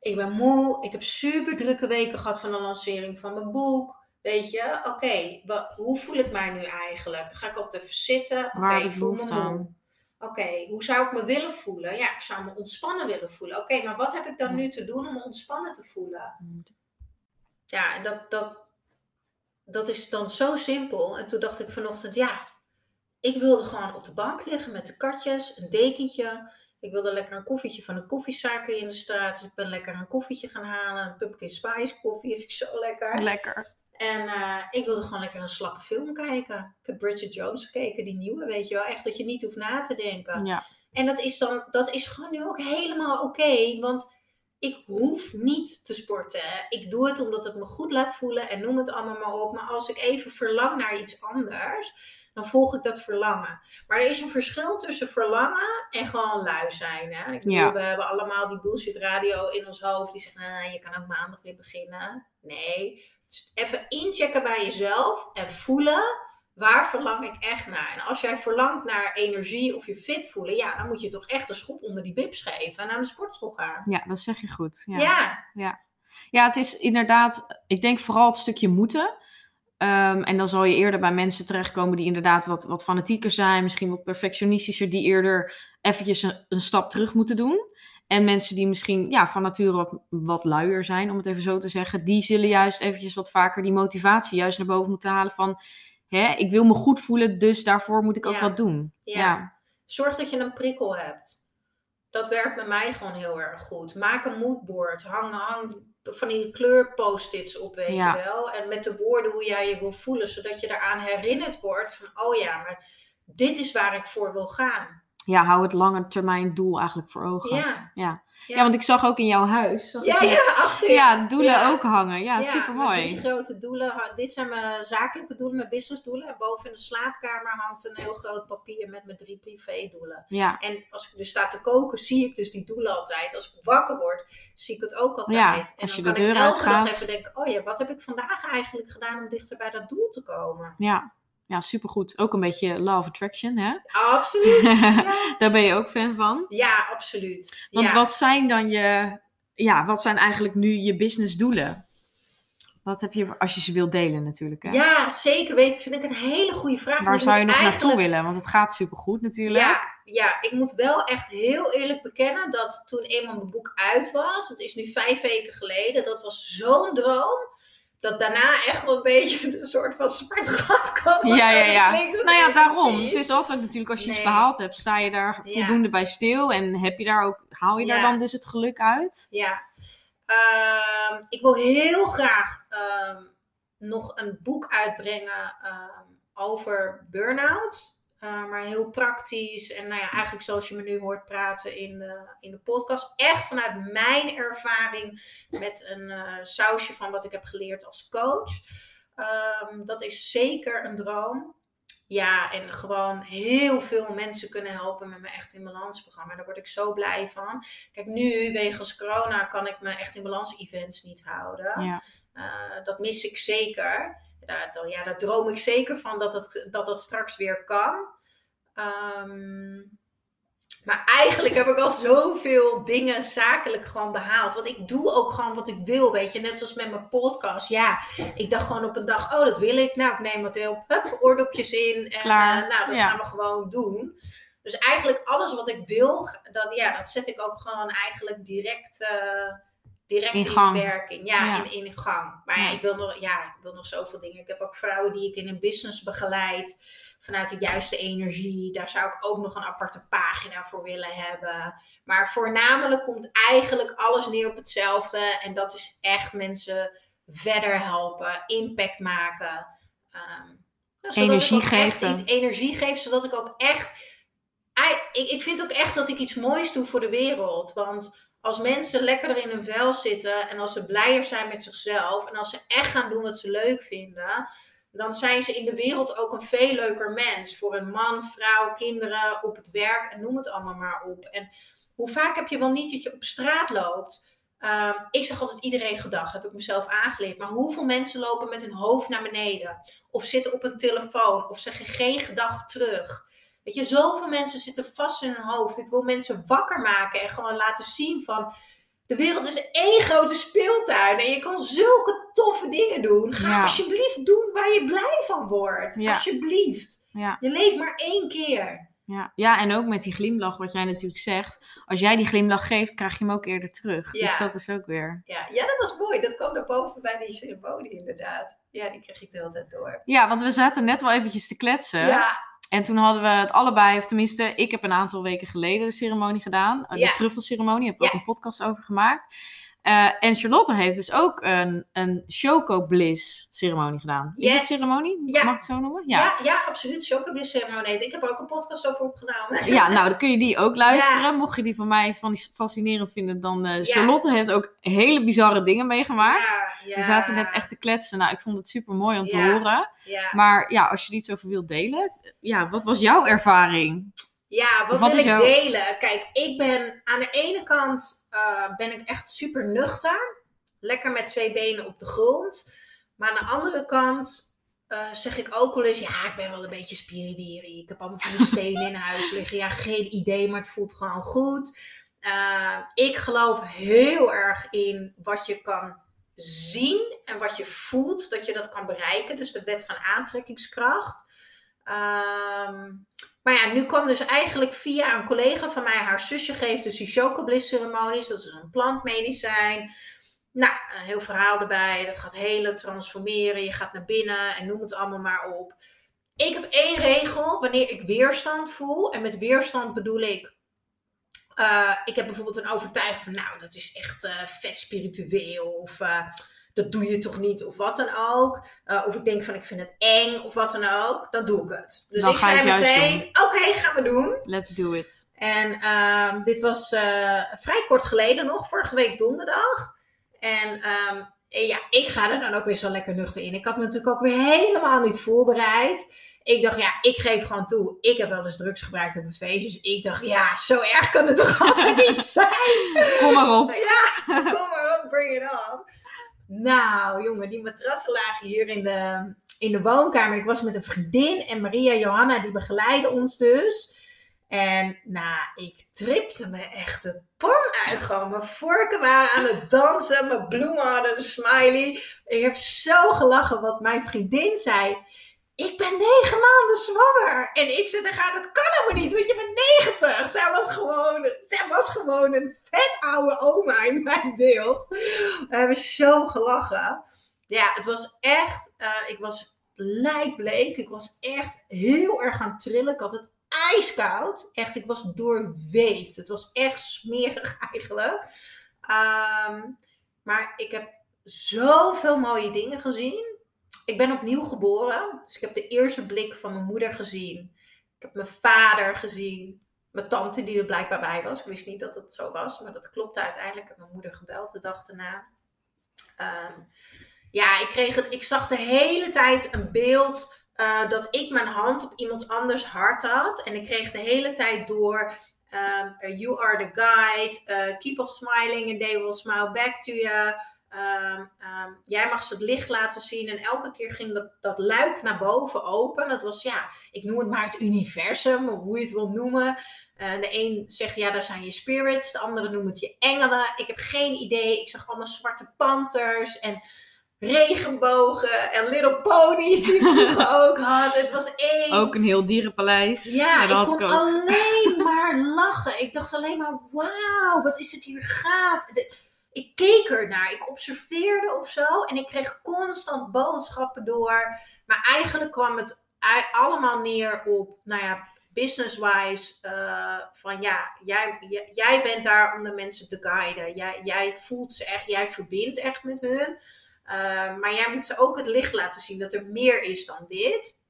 ik ben moe, ik heb super drukke weken gehad van de lancering van mijn boek. Weet je, oké, hoe voel ik mij nu eigenlijk? Dan ga ik altijd even zitten. Oké, ik voel me moe. Oké, hoe zou ik me willen voelen? Ja, ik zou me ontspannen willen voelen. Oké, maar wat heb ik dan nu te doen om me ontspannen te voelen? Ja, en dat, dat, dat is dan zo simpel. En toen dacht ik vanochtend, ja, ik wilde gewoon op de bank liggen met de katjes, een dekentje. Ik wilde lekker een koffietje van een koffiezaker in de straat. Dus ik ben lekker een koffietje gaan halen. Een pumpkin spice koffie, vind ik zo lekker. Lekker. En eh, ik wilde gewoon lekker een slappe film kijken. Ik heb Bridget Jones gekeken, die nieuwe, weet je wel. Echt dat je niet hoeft na te denken. Ja. En dat is dan, dat is gewoon nu ook helemaal oké. want ik hoef niet te sporten. Ik doe het omdat het me goed laat voelen en noem het allemaal maar op. Maar als ik even verlang naar iets anders, dan volg ik dat verlangen. Maar er is een verschil tussen verlangen en gewoon lui zijn. Hè? Ik bedoel, Ja. we hebben allemaal die bullshit radio in ons hoofd die zegt, nou, je kan ook maandag weer beginnen. Nee, even inchecken bij jezelf en voelen waar verlang ik echt naar? En als jij verlangt naar energie of je fit voelen, ja, dan moet je toch echt een schop onder die bibs geven en naar de sportschool gaan. ja, dat zeg je goed. Ja. Ja, Ja, het is inderdaad, ik denk vooral het stukje moeten. Ehm, en dan zal je eerder bij mensen terechtkomen die inderdaad wat, wat fanatieker zijn, misschien wat perfectionistischer, die eerder eventjes een, een stap terug moeten doen. En mensen die misschien ja, van nature wat, wat luier zijn, om het even zo te zeggen, die zullen juist eventjes wat vaker die motivatie juist naar boven moeten halen van, hè, ik wil me goed voelen, dus daarvoor moet ik ook Ja. wat doen. Ja. ja. zorg dat je een prikkel hebt. Dat werkt bij mij gewoon heel erg goed. Maak een moodboard. Hang, hang van die kleurpost-its op, weet Ja. je wel. En met de woorden hoe jij je wil voelen, zodat je eraan herinnerd wordt van, oh ja, maar dit is waar ik voor wil gaan. Ja, hou het lange termijn doel eigenlijk voor ogen. Ja. Ja. Ja. Want ik zag ook in jouw huis. Ja, ik, ja, achter je. ja, doelen Ja. ook hangen. Ja, super mooi. drie grote doelen. Dit zijn mijn zakelijke doelen, mijn businessdoelen. En boven in de slaapkamer hangt een heel groot papier met mijn drie privédoelen. Ja, En als ik dus sta te koken, zie ik dus die doelen altijd. Als ik wakker word, zie ik het ook altijd. Ja, en als je dan de kan ik deur elke dag uitgaat. even denken, oh ja, wat heb ik vandaag eigenlijk gedaan om dichter bij dat doel te komen? ja. Ja, supergoed. Ook een beetje law of attraction, hè? Absoluut. Ja, Daar ben je ook fan van. ja absoluut. Want ja. wat zijn dan je, ja, wat zijn eigenlijk nu je businessdoelen? Wat heb je, als je ze wilt delen natuurlijk, hè? ja, zeker weten. Vind ik een hele goede vraag. Waar zou je nog naartoe willen? Want het gaat supergoed natuurlijk. Ja, ja, ik moet wel echt heel eerlijk bekennen dat toen eenmaal mijn boek uit was, dat is nu vijf weken geleden, dat was zo'n droom. Dat daarna echt wel een beetje een soort van zwart gat kwam. Ja, ja, ja. Nou ja, daarom. Het is altijd natuurlijk, als je iets behaald hebt, sta je daar Ja. voldoende bij stil. En heb je daar ook, haal je daar dan dus het geluk uit? Ja. Ehm, ik wil heel graag ehm, nog een boek uitbrengen ehm, over burn-out. Eh, maar heel praktisch. En nou ja, eigenlijk zoals je me nu hoort praten in de, in de podcast. Echt vanuit mijn ervaring met een eh, sausje van wat ik heb geleerd als coach. Ehm, dat is zeker een droom. Ja, en gewoon heel veel mensen kunnen helpen met mijn Echt in Balans programma. Daar word ik zo blij van. Kijk, nu, wegens corona, kan ik mijn Echt in Balans events niet houden. Ja. Eh, dat mis ik zeker. Daar, dan, ja, daar droom ik zeker van dat het, dat dat straks weer kan. Ehm, maar eigenlijk heb ik al zoveel dingen zakelijk gewoon behaald. Want ik doe ook gewoon wat ik wil, weet je. Net zoals met mijn podcast. Ja, ik dacht gewoon op een dag, oh, dat wil ik. Nou, ik neem wat heel, hup, oordopjes in. En Klaar. eh, nou, dat Ja. gaan we gewoon doen. Dus eigenlijk alles wat ik wil, dat, ja, dat zet ik ook gewoon eigenlijk direct, eh, direct In werking. Ja, Ja. In, in gang. Maar ja, ik, wil nog, ja, ik wil nog zoveel dingen. Ik heb ook vrouwen die ik in een business begeleid. Vanuit de juiste energie. Daar zou ik ook nog een aparte pagina voor willen hebben. Maar voornamelijk komt eigenlijk alles neer op hetzelfde. En dat is echt mensen verder helpen. Impact maken. zodat ik Energie geven. iets energie geef. Zodat ik ook echt ik, ik vind ook echt dat ik iets moois doe voor de wereld. Want als mensen lekkerder in hun vel zitten en als ze blijer zijn met zichzelf en als ze echt gaan doen wat ze leuk vinden, dan zijn ze in de wereld ook een veel leuker mens. Voor een man, vrouw, kinderen, op het werk en noem het allemaal maar op. En hoe vaak heb je wel niet dat je op straat loopt? Ehm, ik zeg altijd iedereen gedag, heb ik mezelf aangeleerd. Maar hoeveel mensen lopen met hun hoofd naar beneden? Of zitten op een telefoon? Of zeggen geen gedag terug? Weet je, zoveel mensen zitten vast in hun hoofd. Ik wil mensen wakker maken en gewoon laten zien van... De wereld is één grote speeltuin en je kan zulke toffe dingen doen. Ga Ja. alsjeblieft doen waar je blij van wordt. Ja. Alsjeblieft. Ja. Je leeft maar één keer. Ja. ja, en ook met die glimlach, wat jij natuurlijk zegt. Als jij die glimlach geeft, krijg je hem ook eerder terug. Ja. Dus dat is ook weer. Ja, ja, dat was mooi. Dat kwam naar boven bij die ceremonie inderdaad. Ja, die kreeg ik de hele tijd door. Ja, want we zaten net wel eventjes te kletsen. Ja, En toen hadden we het allebei, of tenminste, ik heb een aantal weken geleden de ceremonie gedaan. eh, De Ja. truffelceremonie, heb ik ook een podcast over gemaakt. Eh, en Charlotte heeft dus ook een, een Choco Bliss ceremonie gedaan. Is het Yes. ceremonie? Ja. Mag ik het zo noemen? ja. Ja. ja, absoluut. Chocobliss ceremonie. Ik heb er ook een podcast over opgenomen. Ja, nou, dan kun je die ook luisteren. Mocht je die van mij van fascinerend vinden, dan eh, Charlotte heeft ook hele bizarre dingen meegemaakt. We zaten net echt te kletsen. Nou, ik vond het super mooi om te horen. Maar ja, als je er iets over wilt delen, ja, wat was jouw ervaring? Ja wat, Wat wil ik delen? Kijk, ik ben aan de ene kant eh, ben ik echt super nuchter. Lekker met twee benen op de grond. Maar aan de andere kant eh, zeg ik ook wel eens... Ja, ik ben wel een beetje spiriwiri. Ik heb allemaal van die stenen in huis liggen. Ja, geen idee, maar het voelt gewoon goed. Eh, ik geloof heel erg in wat je kan zien en wat je voelt, dat je dat kan bereiken. Dus de wet van aantrekkingskracht. Ehm, maar ja, nu kwam dus eigenlijk via een collega van mij, haar zusje geeft dus die chocobliss ceremonies. Dat is een plantmedicijn. Nou, een heel verhaal erbij. Dat gaat helen, transformeren. Je gaat naar binnen en noem het allemaal maar op. Ik heb één regel wanneer ik weerstand voel. En met weerstand bedoel ik. eh, ik heb bijvoorbeeld een overtuiging van, nou, dat is echt eh, vet spiritueel. Of eh, dat doe je toch niet of wat dan ook. Uh, of ik denk van ik vind het eng of wat dan ook. Dan doe ik het. Dus Dan ik zei meteen, oké, gaan we doen. Let's do it. En ehm, dit was eh, vrij kort geleden nog, vorige week donderdag. En ehm, en ja, ik ga er dan ook weer zo lekker nuchter in. Ik had me natuurlijk ook weer helemaal niet voorbereid. Ik dacht, ja, ik geef gewoon toe. Ik heb wel eens drugs gebruikt op een feestje. Dus ik dacht, ja, zo erg kan het toch altijd niet zijn? Kom maar op. Ja, kom maar op, bring it on. Nou, jongen, die matrassen lagen hier in de, in de woonkamer. Ik was met een vriendin en Maria Johanna, die begeleiden ons dus. En nou, ik tripte me echt de pan uit. Gewoon, mijn vorken waren aan het dansen, mijn bloemen hadden een smiley. Ik heb zo gelachen wat mijn vriendin zei. Ik ben negen maanden zwanger. En ik zit er gaan, dat kan helemaal niet, want je bent 90. Zij was gewoon, zij was gewoon een vet oude oma in mijn beeld. We hebben zo gelachen. Ja, het was echt, eh, ik was lijkbleek. Ik was echt heel erg aan trillen. Ik had het ijskoud. Echt, ik was doorweekt. Het was echt smerig eigenlijk. Ehm, maar ik heb zoveel mooie dingen gezien. Ik ben opnieuw geboren. Dus ik heb de eerste blik van mijn moeder gezien. Ik heb mijn vader gezien. Mijn tante die er blijkbaar bij was. Ik wist niet dat het zo was, maar dat klopte uiteindelijk. Ik heb mijn moeder gebeld de dag daarna. Ehm, ja, ik, kreeg ik zag de hele tijd een beeld uh, dat ik mijn hand op iemand anders hart had. En ik kreeg de hele tijd door. Um, you are the guide. Uh, keep on smiling and they will smile back to you. Um, jij mag ze het licht laten zien. En elke keer ging dat, dat luik naar boven open. Dat was, ja, ik noem het maar het universum, of hoe je het wil noemen. Uh, de een zegt, ja, daar zijn je spirits. De andere noemt het je engelen. Ik heb geen idee. Ik zag allemaal zwarte panthers en regenbogen en little ponies die ik vroeger ook had. Het was één... Ook een heel dierenpaleis. Ja, dat ik kon alleen maar lachen. Ik dacht alleen maar, wauw, wat is het hier gaaf. De- ik keek ernaar, ik observeerde of zo. En ik kreeg constant boodschappen door. Maar eigenlijk kwam het allemaal neer op, nou ja, business-wise. eh, van ja, jij, jij, jij bent daar om de mensen te guiden. Jij, jij voelt ze echt, jij verbindt echt met hun. Eh, maar jij moet ze ook het licht laten zien dat er meer is dan dit.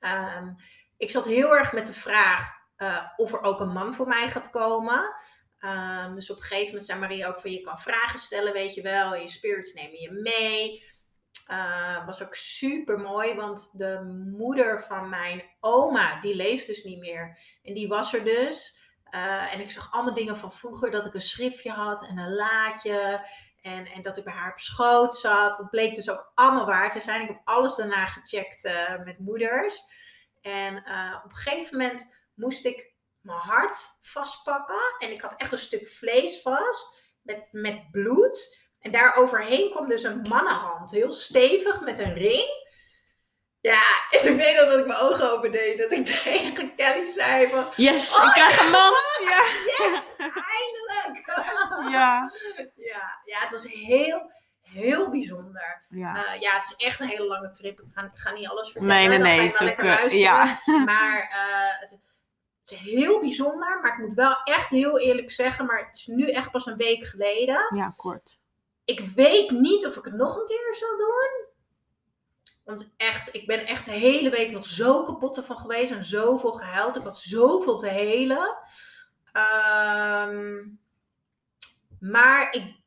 Ehm, ik zat heel erg met de vraag eh, of er ook een man voor mij gaat komen. Ehm, dus op een gegeven moment zei Maria ook van je kan vragen stellen, weet je wel. Je spirits nemen je mee. Eh, was ook super mooi, want de moeder van mijn oma, die leeft dus niet meer. En die was er dus. Eh, en ik zag allemaal dingen van vroeger, dat ik een schriftje had en een laadje. En, en dat ik bij haar op schoot zat. Dat bleek dus ook allemaal waar te zijn. Ik heb alles daarna gecheckt eh, met moeders. En eh, op een gegeven moment moest ik mijn hart vastpakken. En ik had echt een stuk vlees vast met, met bloed. En daar overheen kwam dus een mannenhand. Heel stevig met een ring. Ja, en ik weet nog dat ik mijn ogen open deed. Dat ik tegen Kelly zei van... Yes, Oh, ik krijg een man! Ja. Yes, eindelijk! ja. ja, ja, het was heel, heel bijzonder. ja. Eh, ja, het is echt een hele lange trip. Ik ga, ik ga niet alles vertellen. Nee, nee, dan nee, ga je is ook, lekker eh, luisteren. ja. Maar eh, het, het is heel bijzonder. Maar ik moet wel echt heel eerlijk zeggen. Maar het is nu echt pas een week geleden. ja, kort. Ik weet niet of ik het nog een keer zal doen. Want echt, ik ben echt de hele week nog zo kapot ervan geweest. En zoveel gehuild. Ik had zoveel te helen. Ehm, maar ik,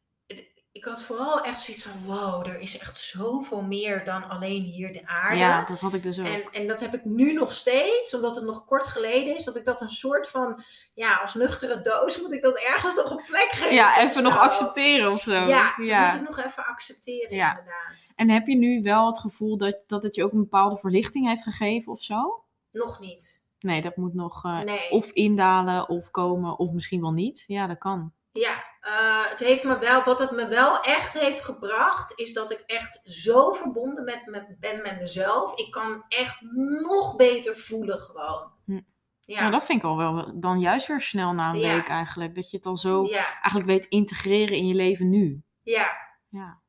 ik had vooral echt zoiets van... Wow, er is echt zoveel meer dan alleen hier de aarde. Ja, dat had ik dus ook. En, en dat heb ik nu nog steeds, omdat het nog kort geleden is, dat ik dat een soort van, ja, als nuchtere doos moet ik dat ergens nog een plek geven. ja, even nog accepteren of zo. Ja, ja. moet ik nog even accepteren, Ja. inderdaad. En heb je nu wel het gevoel dat, dat het je ook een bepaalde verlichting heeft gegeven of zo? Nog niet. Nee, dat moet nog eh, Nee. of indalen of komen of misschien wel niet. Ja, dat kan. Ja, eh, het heeft me wel, wat het me wel echt heeft gebracht, is dat ik echt zo verbonden met, met, ben met mezelf. Ik kan echt nog beter voelen gewoon. Hm. Ja, Nou, dat vind ik al wel dan juist weer snel na een Ja. week eigenlijk. Dat je het al zo ja, eigenlijk weet integreren in je leven nu. ja. Ja.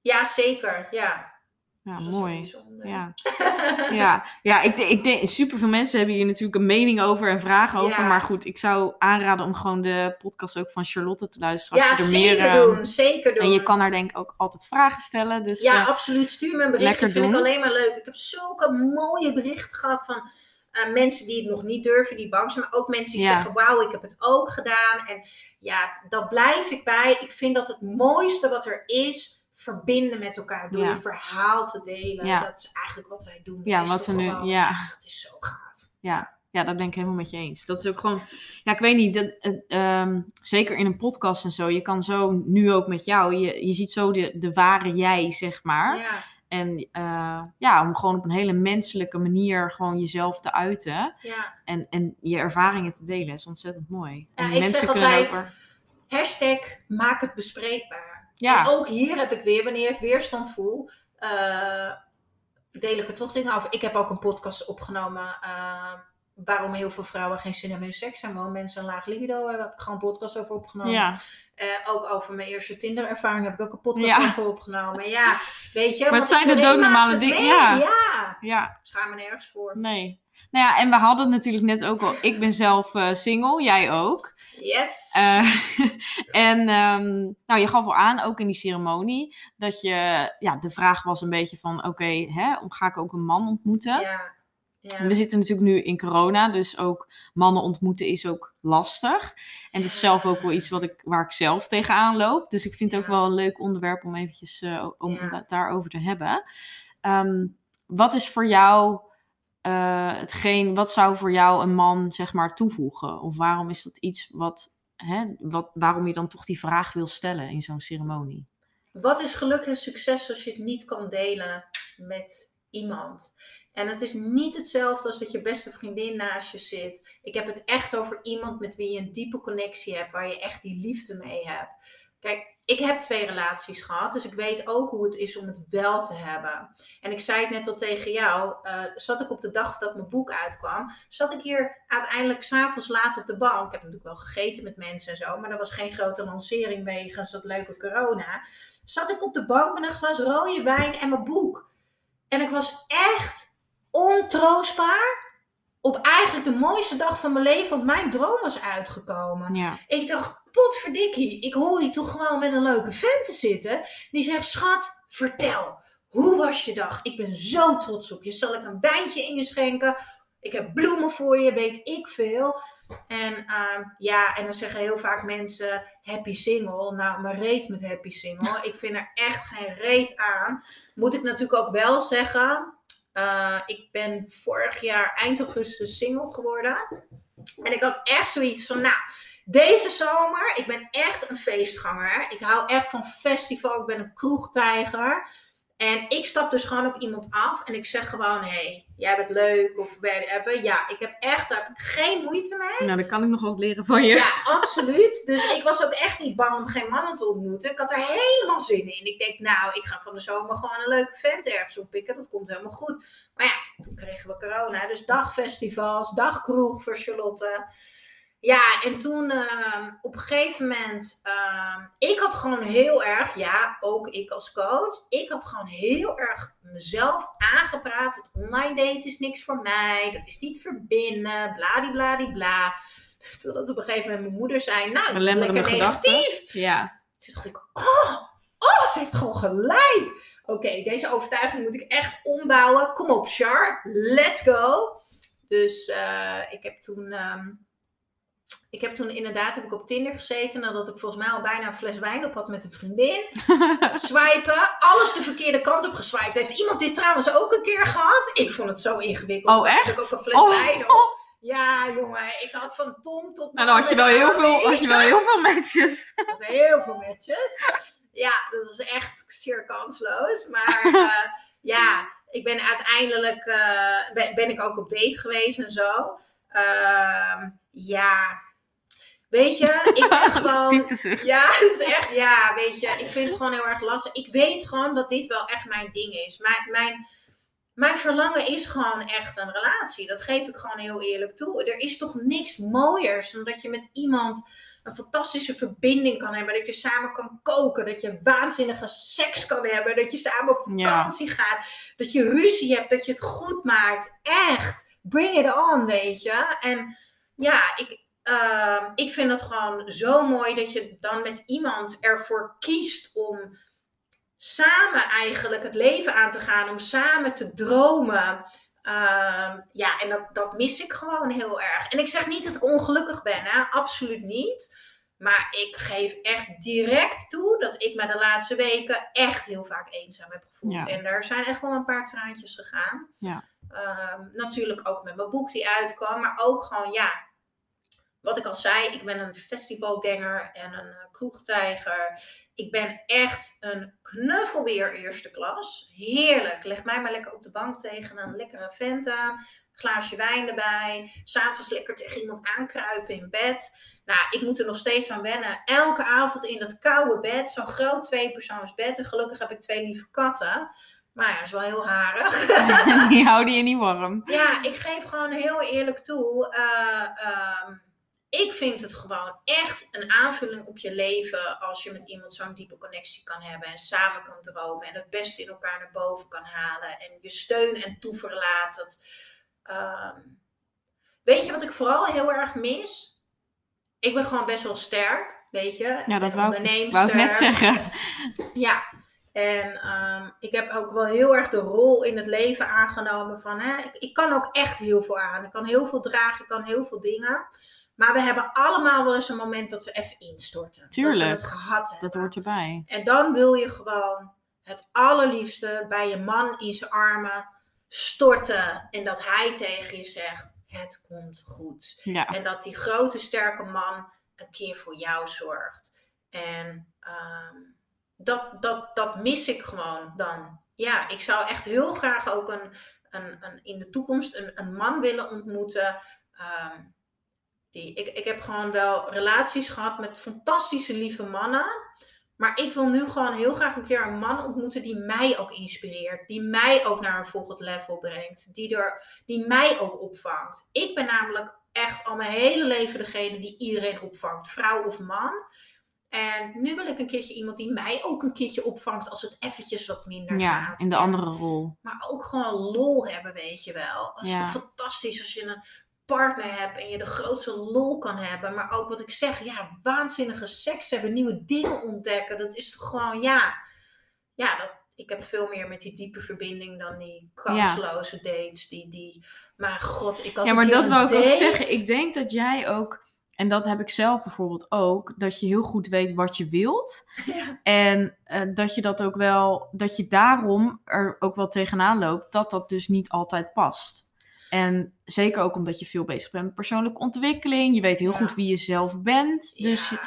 ja, zeker, ja. Ja, Dus mooi. Ja, ja. ja ik, ik denk, super veel mensen hebben hier natuurlijk een mening over en vragen over. Ja. Maar goed, ik zou aanraden om gewoon de podcast ook van Charlotte te luisteren. Ja, Als je er zeker meer, eh, doen. Zeker doen. En je kan haar denk ik ook altijd vragen stellen. Dus Ja, eh, absoluut. Stuur me een berichtje. lekker vind ik doen. alleen maar leuk. Ik heb zulke mooie berichten gehad van eh, mensen die het nog niet durven, die bang zijn. Maar ook mensen die Ja. zeggen, wauw, ik heb het ook gedaan. En ja, daar blijf ik bij. Ik vind dat het mooiste wat er is, verbinden met elkaar. Door je verhaal te delen. Dat is eigenlijk wat wij doen. Ja, wat we nu- gewoon- ja. Dat is zo gaaf. ja, ja, dat ben ik helemaal met je eens. Dat is ook gewoon, ja, ik weet niet, dat, eh, ehm, zeker in een podcast en zo, je kan zo, nu ook met jou, je, je ziet zo de, de ware jij, zeg maar. Ja, En eh, ja, om gewoon op een hele menselijke manier gewoon jezelf te uiten ja. en, en je ervaringen te delen, is ontzettend mooi. Ja, en ik zeg altijd, over- hashtag maak het bespreekbaar. Ja, En ook hier heb ik weer, wanneer ik weerstand voel, eh, deel ik er toch dingen over. Ik heb ook een podcast opgenomen eh, waarom heel veel vrouwen geen zin hebben in seks en waarom mensen een laag libido hebben. Daar heb ik gewoon een podcast over opgenomen. ja. Eh, ook over mijn eerste Tinder-ervaring heb ik ook een podcast Ja. over opgenomen. Ja, weet je. het want zijn de doodnormale het dingen, ja. Ja, ja. schaam me nergens voor. Nee. Nou ja, en we hadden het natuurlijk net ook al. Ik ben zelf eh, single, jij ook. Yes! Eh, en ehm, nou, je gaf al aan, ook in die ceremonie, dat je, ja, de vraag was een beetje van, oké, hè, ga ik ook een man ontmoeten? ja. Ja. We zitten natuurlijk nu in corona, dus ook mannen ontmoeten is ook lastig. En het is zelf ook wel iets wat ik, waar ik zelf tegenaan loop. Dus ik vind het ook wel een leuk onderwerp om eventjes eh, om Ja. da- daarover te hebben. Ehm, wat is voor jou eh, hetgeen, wat zou voor jou een man zeg maar toevoegen? Of waarom is dat iets wat, hè, wat waarom je dan toch die vraag wil stellen in zo'n ceremonie? Wat is geluk en succes als je het niet kan delen met iemand? En het is niet hetzelfde als dat je beste vriendin naast je zit. Ik heb het echt over iemand met wie je een diepe connectie hebt, waar je echt die liefde mee hebt. Kijk, ik heb twee relaties gehad, dus ik weet ook hoe het is om het wel te hebben. En ik zei het net al tegen jou, eh, zat ik op de dag dat mijn boek uitkwam, zat ik hier uiteindelijk s'avonds laat op de bank. Ik heb natuurlijk wel gegeten met mensen en zo, maar er was geen grote lancering wegens dat leuke corona. Zat ik op de bank met een glas rode wijn en mijn boek. En ik was echt ontroostbaar op eigenlijk de mooiste dag van mijn leven, want mijn droom was uitgekomen. Ja, Ik dacht, potverdikkie, ik hoor hier toch gewoon met een leuke vent te zitten. Die zegt, schat, vertel, hoe was je dag? Ik ben zo trots op je. Zal ik een wijntje in je schenken? Ik heb bloemen voor je, weet ik veel. En ehm, ja, en dan zeggen heel vaak mensen, happy single. Nou, mijn reet met happy single. Ik vind er echt geen reet aan. Moet ik natuurlijk ook wel zeggen, eh, ik ben vorig jaar eind augustus single geworden. En ik had echt zoiets van, nou, deze zomer, ik ben echt een feestganger. Ik hou echt van festival, ik ben een kroegtijger. En ik stap dus gewoon op iemand af en ik zeg gewoon, hé, hey, jij bent leuk of whatever. Ja, ik heb echt, daar heb ik geen moeite mee. nou dan kan ik nog wat leren van je. Ja, absoluut. Dus ik was ook echt niet bang om geen mannen te ontmoeten. Ik had er helemaal zin in. Ik denk, nou, ik ga van de zomer gewoon een leuke vent ergens oppikken. Dat komt helemaal goed. Maar ja, toen kregen we corona. Dus dagfestivals, dagkroeg voor Charlotte. Ja, en toen ehm, op een gegeven moment, ehm, ik had gewoon heel erg, ja, ook ik als coach, ik had gewoon heel erg mezelf aangepraat. Het online daten is niks voor mij, dat is niet verbinden, bladibladibla. Totdat op een gegeven moment mijn moeder zei, nou, lekker negatief. Ja, Toen dacht ik, oh, oh, ze heeft gewoon gelijk. Oké, deze overtuiging moet ik echt ombouwen. Kom op, Char, let's go. Dus eh, ik heb toen, ehm, ik heb toen inderdaad heb ik op Tinder gezeten nadat ik volgens mij al bijna een fles wijn op had met een vriendin. Swipen, alles de verkeerde kant op geswiped. Heeft iemand dit trouwens ook een keer gehad? Ik vond het zo ingewikkeld. Oh, echt? Ik ook een fles Oh. wijn op. Ja, jongen, ik had van Tom tot nou dan had je wel heel veel, had je wel heel veel matches. had heel veel matches. Ja, dat was echt zeer kansloos. Maar eh, ja, ik ben uiteindelijk eh, ben, ben ik ook op date geweest en zo. Ehm, ja, weet je, ik ben gewoon. Ja, het is echt, ja, weet je, ik vind het gewoon heel erg lastig. Ik weet gewoon dat dit wel echt mijn ding is. Mijn, mijn, mijn verlangen is gewoon echt een relatie. Dat geef ik gewoon heel eerlijk toe. Er is toch niks mooiers dan dat je met iemand een fantastische verbinding kan hebben. Dat je samen kan koken. Dat je waanzinnige seks kan hebben. Dat je samen op Ja. vakantie gaat. Dat je ruzie hebt. Dat je het goed maakt. Echt. Bring it on, weet je. En ja, ik, ehm, ik vind het gewoon zo mooi dat je dan met iemand ervoor kiest om samen eigenlijk het leven aan te gaan. Om samen te dromen. Ehm, ja, en dat, dat mis ik gewoon heel erg. En ik zeg niet dat ik ongelukkig ben, hè? absoluut niet. Maar ik geef echt direct toe dat ik me de laatste weken echt heel vaak eenzaam heb gevoeld. Ja. En er zijn echt wel een paar traantjes gegaan. Ja. Ehm, natuurlijk ook met mijn boek die uitkwam, maar ook gewoon, ja, wat ik al zei, ik ben een festivalganger en een uh, kroegtijger. Ik ben echt een knuffelbeer eerste klas. Heerlijk. Leg mij maar lekker op de bank tegen een lekkere vent aan. Glaasje wijn erbij. S'avonds lekker tegen iemand aankruipen in bed. Nou, ik moet er nog steeds aan wennen. Elke avond in dat koude bed. Zo'n groot tweepersoonsbed. En gelukkig heb ik twee lieve katten. Maar ja, dat is wel heel harig. Die houden je niet warm. Ja, ik geef gewoon heel eerlijk toe. eh, ehm, ik vind het gewoon echt een aanvulling op je leven als je met iemand zo'n diepe connectie kan hebben en samen kan dromen en het beste in elkaar naar boven kan halen en je steun en toeverlaat. Ehm, weet je wat ik vooral heel erg mis? Ik ben gewoon best wel sterk, weet je. Ja, dat wou ik, wou ik net zeggen. Ja, en ehm, ik heb ook wel heel erg de rol in het leven aangenomen van, hè, ik, ik kan ook echt heel veel aan. Ik kan heel veel dragen, ik kan heel veel dingen. Maar we hebben allemaal wel eens een moment dat we even instorten. Dat Tuurlijk. we het gehad hebben. Dat hoort erbij. En dan wil je gewoon het allerliefste bij je man in zijn armen storten. En dat hij tegen je zegt, het komt goed. Ja. En dat die grote sterke man een keer voor jou zorgt. En ehm, dat, dat, dat mis ik gewoon dan. Ja, ik zou echt heel graag ook een, een, een, in de toekomst een, een man willen ontmoeten. ehm, die, ik, ik heb gewoon wel relaties gehad met fantastische lieve mannen. Maar ik wil nu gewoon heel graag een keer een man ontmoeten die mij ook inspireert. Die mij ook naar een volgend level brengt. Die, er, die mij ook opvangt. Ik ben namelijk echt al mijn hele leven degene die iedereen opvangt. Vrouw of man. En nu wil ik een keertje iemand die mij ook een keertje opvangt als het eventjes wat minder Ja, gaat. in de andere rol. maar ook gewoon lol hebben, weet je wel. Het is Ja. toch fantastisch als je een partner hebt en je de grootste lol kan hebben. Maar ook wat ik zeg, ja, waanzinnige seks hebben, nieuwe dingen ontdekken. Dat is toch gewoon, ja, ja dat, ik heb veel meer met die diepe verbinding dan die kansloze dates. Die, die, maar god, ik had Ja, maar dat wou ik ook zeggen. Ik denk dat jij ook, en dat heb ik zelf bijvoorbeeld ook, dat je heel goed weet wat je wilt. Ja. En eh, dat je dat ook wel, dat je daarom er ook wel tegenaan loopt, dat dat dus niet altijd past. En zeker ook omdat je veel bezig bent met persoonlijke ontwikkeling. Je weet heel Ja. goed wie je zelf bent. Dus Ja.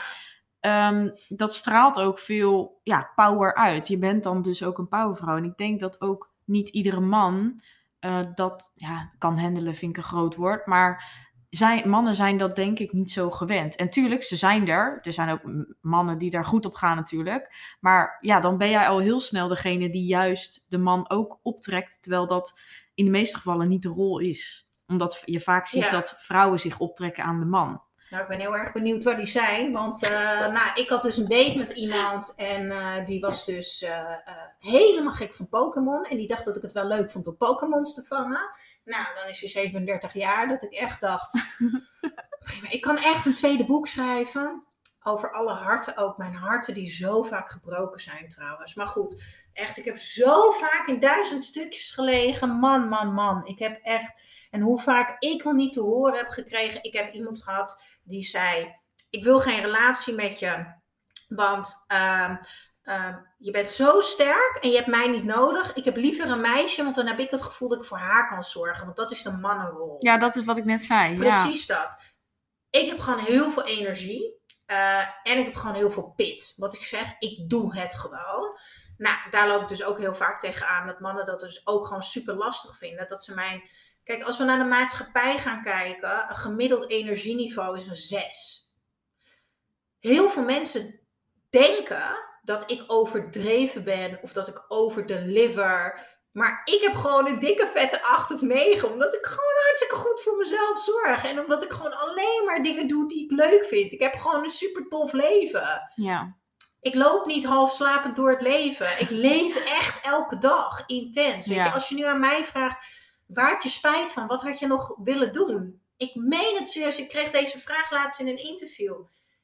ehm, dat straalt ook veel ja, power uit. Je bent dan dus ook een powervrouw. En ik denk dat ook niet iedere man eh, dat ja, kan handelen, vind ik een groot woord. Maar zijn, mannen zijn dat denk ik niet zo gewend. En tuurlijk, ze zijn er. Er zijn ook mannen die daar goed op gaan natuurlijk. Maar ja, dan ben jij al heel snel degene die juist de man ook optrekt. Terwijl dat in de meeste gevallen niet de rol is. Omdat je vaak ziet Ja. dat vrouwen zich optrekken aan de man. Nou, ik ben heel erg benieuwd waar die zijn. Want eh, nou, ik had dus een date met iemand. En eh, die was dus eh, helemaal gek van Pokémon. En die dacht dat ik het wel leuk vond om Pokémons te vangen. Nou, dan is hij 37 jaar. Dat ik echt dacht... "Prima, ik kan echt een tweede boek schrijven. Over alle harten ook. Mijn harten die zo vaak gebroken zijn trouwens. Maar goed, echt. Ik heb zo vaak in duizend stukjes gelegen. Man, man, man. Ik heb echt... En hoe vaak ik wel niet te horen heb gekregen. Ik heb iemand gehad die zei: Ik wil geen relatie met je, want ehm, ehm, je bent zo sterk en je hebt mij niet nodig. Ik heb liever een meisje, want dan heb ik het gevoel dat ik voor haar kan zorgen, want dat is de mannenrol. Ja, dat is wat ik net zei. Ja. Precies dat. Ik heb gewoon heel veel energie eh, en ik heb gewoon heel veel pit. Wat ik zeg, ik doe het gewoon. Nou, daar loop ik dus ook heel vaak tegenaan dat mannen dat dus ook gewoon super lastig vinden. Dat ze mijn. Kijk, als we naar de maatschappij gaan kijken, een gemiddeld energieniveau is een 6. Heel veel mensen denken dat ik overdreven ben of dat ik overdeliver. Maar ik heb gewoon een dikke vette 8 of 9, omdat ik gewoon hartstikke goed voor mezelf zelfzorg. En omdat ik gewoon alleen maar dingen doe die ik leuk vind. Ik heb gewoon een super tof leven. Ja. Ik loop niet half slapend door het leven. Ik leef echt elke dag intens. Weet Ja. je, als je nu aan mij vraagt, waar heb je spijt van? Wat had je nog willen doen? Ik meen het serieus. Ik kreeg deze vraag laatst in een interview.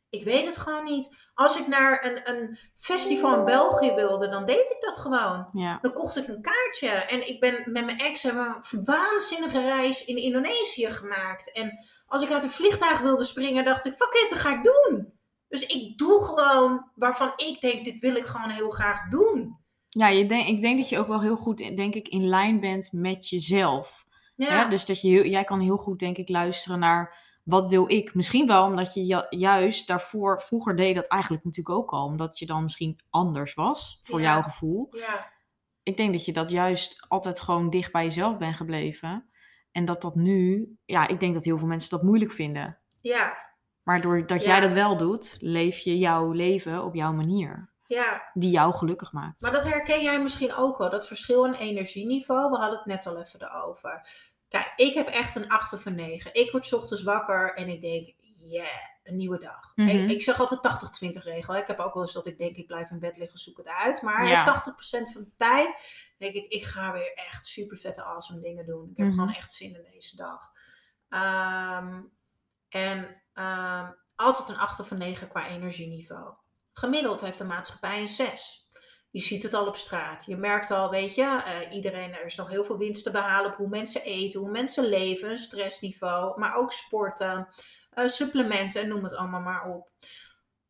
Ik weet het gewoon niet. Als ik naar een, een festival in België wilde, dan deed ik dat gewoon. Ja. Dan kocht ik een kaartje. En ik ben met mijn ex hebben we een waanzinnige reis in Indonesië gemaakt. En als ik uit een vliegtuig wilde springen, dacht ik, fuck it, dat ga ik doen. Dus ik doe gewoon waarvan ik denk, dit wil ik gewoon heel graag doen. Ja, je denk, ik denk dat je ook wel heel goed, denk ik, in lijn bent met jezelf. Ja, Hè? Dus dat je, heel- jij kan heel goed, denk ik, luisteren naar wat wil ik. Misschien wel omdat je ju- juist daarvoor, vroeger deed dat eigenlijk natuurlijk ook al. Omdat je dan misschien anders was, voor Ja. jouw gevoel. ja, Ik denk dat je dat juist altijd gewoon dicht bij jezelf bent gebleven. En dat dat nu, ja, ik denk dat heel veel mensen dat moeilijk vinden. ja, Maar doordat Ja. jij dat wel doet, leef je jouw leven op jouw manier. ja. Die jou gelukkig maakt. Maar dat herken jij misschien ook wel, dat verschil in energieniveau. We hadden het net al even erover. Kijk, ik heb echt een 8 of een 9. Ik word 's ochtends wakker en ik denk, yeah, een nieuwe dag. Mhm. ik, ik zeg altijd 80-20 regel. Ik heb ook wel eens dat ik denk, ik blijf in bed liggen, zoek het uit. Maar Ja. 80% van de tijd denk ik, ik ga weer echt super vette awesome dingen doen. Ik heb Mhm. gewoon echt zin in deze dag. Ehm, en ehm, altijd een 8 of een 9 qua energieniveau. Gemiddeld heeft de maatschappij een 6. Je ziet het al op straat. Je merkt al, weet je, eh, iedereen, er is nog heel veel winst te behalen op hoe mensen eten, hoe mensen leven, stressniveau, maar ook sporten, eh, supplementen, noem het allemaal maar op.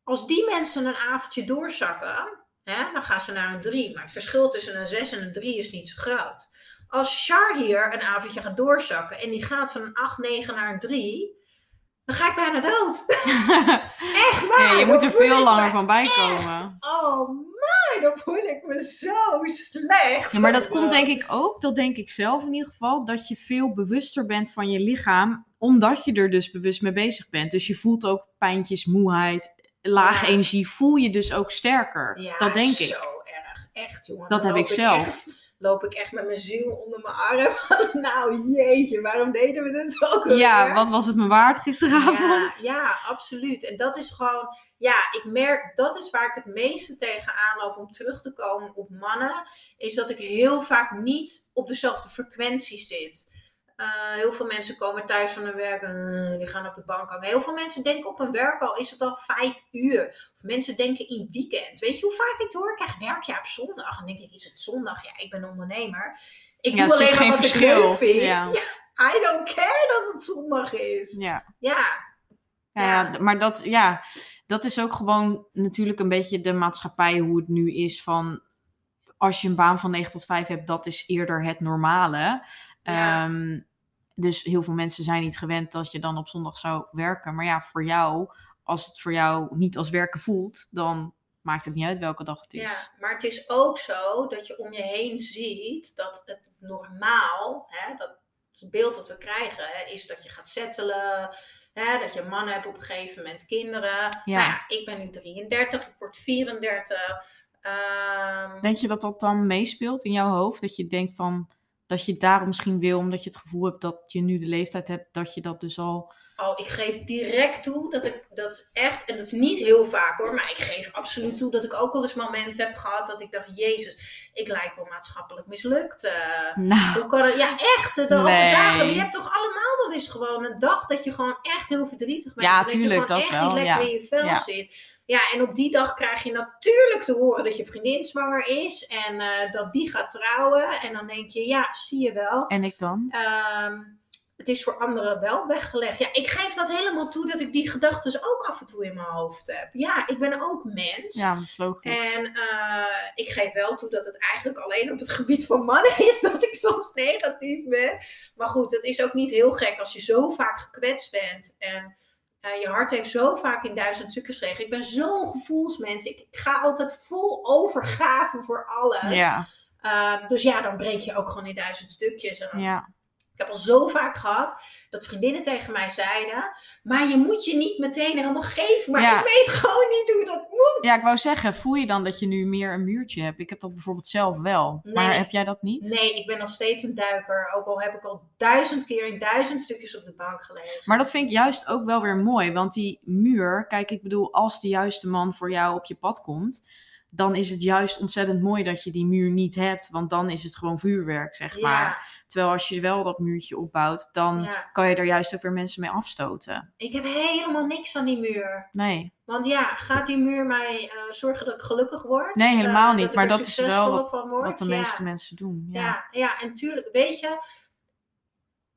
Als die mensen een avondje doorzakken, hè, dan gaan ze naar een 3. Maar het verschil tussen een 6 en een 3 is niet zo groot. Als Char hier een avondje gaat doorzakken en die gaat van een 8, 9 naar een 3, dan ga ik bijna dood. Echt waar. Ja, je moet er veel langer van bij komen. Oh my, dan voel ik me zo slecht. Ja, maar dat komt denk ik ook, dat denk ik zelf in ieder geval, dat je veel bewuster bent van je lichaam, omdat je er dus bewust mee bezig bent. Dus je voelt ook pijntjes, moeheid, lage Ja. energie, voel je dus ook sterker. Ja, dat denk zo ik. erg. Echt, jongen. Dat heb ik zelf. echt- loop ik echt met mijn ziel onder mijn arm. nou, jeetje, waarom deden we dit ook Ja, alweer? wat was het me waard Ja, gisteravond? ja, absoluut. En dat is gewoon, ja, ik merk, dat is waar ik het meeste tegenaan loop om terug te komen op mannen, is dat ik heel vaak niet op dezelfde frequentie zit. Eh, heel veel mensen komen thuis van hun werk en eh, die gaan op de bank hangen. Heel veel mensen denken op hun werk al, is het al vijf uur. Of mensen denken in weekend. Weet je hoe vaak ik het hoor? Ik krijg werk ja op zondag. En denk ik, is het zondag? Ja, ik ben ondernemer. Ik Ja, doe alleen maar wat verschil. ik leuk vind. Ja. Ja, I don't care dat het zondag is. Ja. Ja, Ja, Ja. ja, maar dat, ja, dat is ook gewoon natuurlijk een beetje de maatschappij hoe het nu is van als je een baan van 9 tot 5 hebt, dat is eerder het normale. Ja. Ehm, dus heel veel mensen zijn niet gewend dat je dan op zondag zou werken. Maar ja, voor jou, als het voor jou niet als werken voelt, dan maakt het niet uit welke dag het is. Ja, maar het is ook zo dat je om je heen ziet dat het normaal, hè, dat het beeld dat we krijgen, hè, is dat je gaat settelen. Hè, dat je mannen hebt op een gegeven moment kinderen. Ja. Nou ja, ik ben nu 33, ik word 34. Ehm, Denk je dat dat dan meespeelt in jouw hoofd? Dat je denkt van dat je het daarom misschien wil, omdat je het gevoel hebt dat je nu de leeftijd hebt, dat je dat dus al. Oh, ik geef direct toe dat ik dat echt, en dat is niet heel vaak hoor, maar ik geef absoluut toe dat ik ook wel eens momenten heb gehad dat ik dacht, Jezus, ik lijk wel maatschappelijk mislukt. eh. Nou, Hoe kan het? Ja, echt. De Nee. dagen. Je hebt toch allemaal wel eens gewoon een dag dat je gewoon echt heel verdrietig bent. Ja, dat tuurlijk, je gewoon dat echt wel, niet lekker ja. in je vel Ja. zit. Ja, en op die dag krijg je natuurlijk te horen dat je vriendin zwanger is. En eh, dat die gaat trouwen. En dan denk je, ja, zie je wel. en ik dan? Ehm, het is voor anderen wel weggelegd. Ja, ik geef dat helemaal toe dat ik die gedachten ook af en toe in mijn hoofd heb. Ja, ik ben ook mens. Ja, dat is logisch. En eh, ik geef wel toe dat het eigenlijk alleen op het gebied van mannen is dat ik soms negatief ben. Maar goed, het is ook niet heel gek als je zo vaak gekwetst bent. En je hart heeft zo vaak in duizend stukjes gelegen. Ik ben zo'n gevoelsmens. Ik, ik ga altijd vol overgave voor alles. Ja, Eh, dus ja, dan breek je ook gewoon in duizend stukjes. En dan ja. Ik heb al zo vaak gehad dat vriendinnen tegen mij zeiden: Maar je moet je niet meteen helemaal geven. Maar Ja. ik weet gewoon niet hoe dat moet. Ja, ik wou zeggen, voel je dan dat je nu meer een muurtje hebt? Ik heb dat bijvoorbeeld zelf wel. Maar heb jij dat niet? Nee, ik ben nog steeds een duiker. Ook al heb ik al duizend keer in duizend stukjes op de bank gelegen. Maar dat vind ik juist ook wel weer mooi. Want die muur, kijk, ik bedoel, als de juiste man voor jou op je pad komt, dan is het juist ontzettend mooi dat je die muur niet hebt. Want dan is het gewoon vuurwerk, zeg maar. Terwijl als je wel dat muurtje opbouwt, dan ja. kan je er juist ook weer mensen mee afstoten. Ik heb helemaal niks aan die muur. Nee, Want ja, gaat die muur mij eh, zorgen dat ik gelukkig word? Nee, helemaal Eh, niet. Maar dat is wel wat de Ja. meeste mensen doen. Ja. Ja, ja, en tuurlijk, weet je,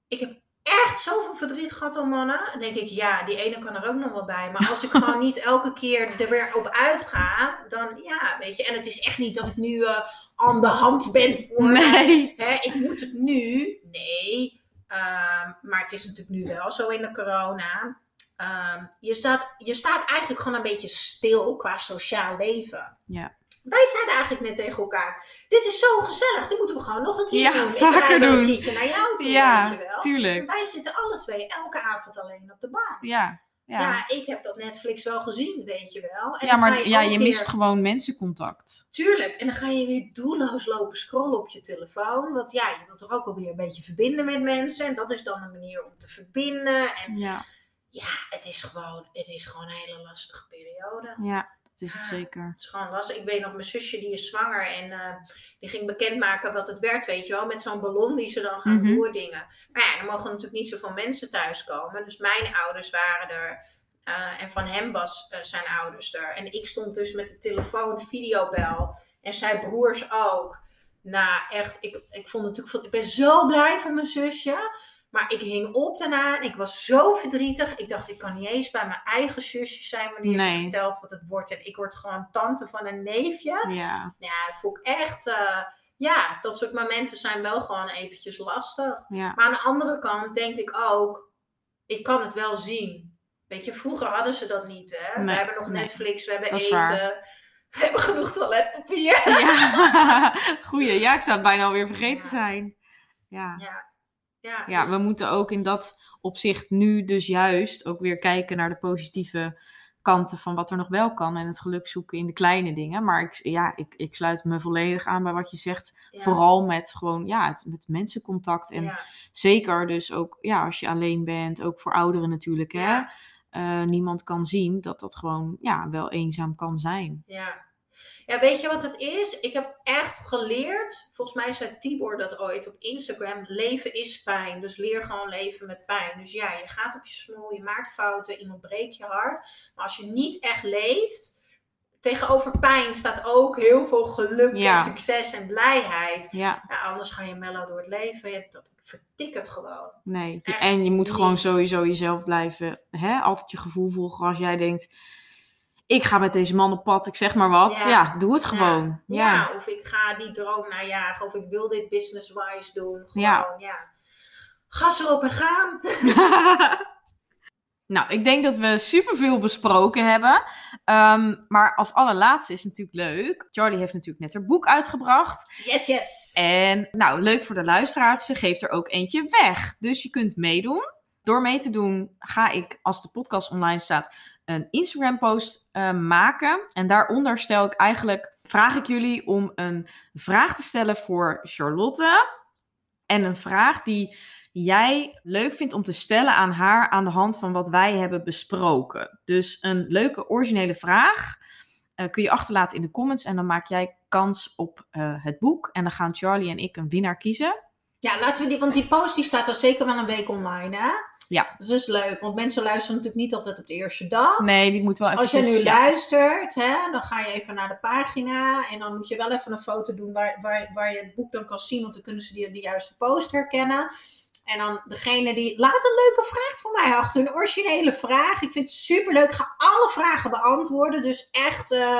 ik heb echt zoveel verdriet gehad om mannen. Dan denk ik, ja, die ene kan er ook nog wel bij. Maar als ik gewoon niet elke keer er weer op uitga, dan ja, weet je. En het is echt niet dat ik nu eh, aan de hand ben voor. Nee. Hè, ik moet het nu. Nee. Ehm, maar het is natuurlijk nu wel zo in de corona. Ehm, je, staat, je staat eigenlijk gewoon een beetje stil qua sociaal leven. Ja. Wij zeiden eigenlijk net tegen elkaar: Dit is zo gezellig, dit moeten we gewoon nog een keer Ja, doen. Vaker doen. een keertje naar jou toe, Ja, weet je wel. tuurlijk. Wij zitten alle twee elke avond alleen op de bank. Ja, Ja, ja. ik heb dat Netflix wel gezien, weet je wel. En ja maar ja, ook je weer- mist gewoon mensencontact. Tuurlijk, en dan ga je weer doelloos lopen scrollen op je telefoon. Want ja, je wilt toch ook alweer een beetje verbinden met mensen. En dat is dan een manier om te verbinden. En Ja, ja, het is gewoon, het is gewoon een hele lastige periode. ja is het Ja. zeker. Het is gewoon lastig. Ik weet nog, mijn zusje die is zwanger en eh, die ging bekendmaken wat het werd, weet je wel. Met zo'n ballon die ze dan gaan Mhm. doordingen. Maar ja, er mogen natuurlijk niet zoveel mensen thuiskomen. Dus mijn ouders waren er. eh, en van hem was eh, zijn ouders er. En ik stond dus met de telefoon videobel. En zijn broers ook. Nou, echt, ik, ik vond het natuurlijk, ik ben zo blij voor mijn zusje. Maar ik hing op daarna en ik was zo verdrietig. Ik dacht, ik kan niet eens bij mijn eigen zusje zijn wanneer Nee. ze vertelt wat het wordt. En ik word gewoon tante van een neefje. Ja, Ja, dat ik echt... eh, ja, dat soort momenten zijn wel gewoon eventjes lastig. ja. Maar aan de andere kant denk ik ook... Ik kan het wel zien. Weet je, vroeger hadden ze dat niet, hè. Nee, we hebben nog nee. Netflix, we hebben Dat eten. We hebben genoeg toiletpapier. ja. Goeie, ja, ik zou het bijna alweer vergeten Ja. zijn. Ja. Ja, ja, ja, dus- we moeten ook in dat opzicht nu dus juist ook weer kijken naar de positieve kanten van wat er nog wel kan en het geluk zoeken in de kleine dingen. Maar ik, ja, ik, ik sluit me volledig aan bij wat je zegt. ja, Vooral met gewoon, ja, het, met mensencontact. En ja, zeker dus ook, ja, als je alleen bent, ook voor ouderen natuurlijk, hè. Ja. Eh, niemand kan zien dat dat gewoon, ja, wel eenzaam kan zijn. ja. Ja, weet je wat het is? Ik heb echt geleerd, volgens mij zei Tibor dat ooit op Instagram, leven is pijn. Dus leer gewoon leven met pijn. Dus ja, je gaat op je smoel, je maakt fouten, iemand breekt je hart. Maar als je niet echt leeft, tegenover pijn staat ook heel veel geluk Ja. en succes en blijheid. Ja, Ja, anders ga je mellow door het leven. Je- Dat vertikkert gewoon. nee. Echt en je moet gewoon sowieso jezelf blijven, hè, altijd je gevoel volgen als jij denkt, ik ga met deze man op pad, ik zeg maar wat. Ja. Ja, doe het gewoon. Ja. Ja. of ik ga die droom najagen, of ik wil dit business-wise doen. Gewoon, Ja. ja. Gas erop en gaan. nou, ik denk dat we superveel besproken hebben. Ehm, maar als allerlaatste is natuurlijk leuk. Charlie heeft natuurlijk net haar boek uitgebracht. Yes, yes. En nou, leuk voor de luisteraars. Ze geeft er ook eentje weg. Dus je kunt meedoen. Door mee te doen ga ik, als de podcast online staat, een Instagram post eh, maken. En daaronder stel ik eigenlijk, vraag ik jullie om een vraag te stellen voor Charlotte. En een vraag die jij leuk vindt om te stellen aan haar aan de hand van wat wij hebben besproken. Dus een leuke originele vraag eh, kun je achterlaten in de comments. En dan maak jij kans op eh, het boek. En dan gaan Charlie en ik een winnaar kiezen. Ja, laten we die, want die post die staat al zeker wel een week online, hè? Ja. Dus dat is leuk, want mensen luisteren natuurlijk niet altijd op de eerste dag. Nee, die moet wel even. Als je nu luistert, hè, dan ga je even naar de pagina en dan moet je wel even een foto doen waar, waar, waar je het boek dan kan zien, want dan kunnen ze die, de juiste post herkennen. En dan degene die. Laat een leuke vraag voor mij achter. Een originele vraag. Ik vind het superleuk. Ik ga alle vragen beantwoorden. Dus echt. eh,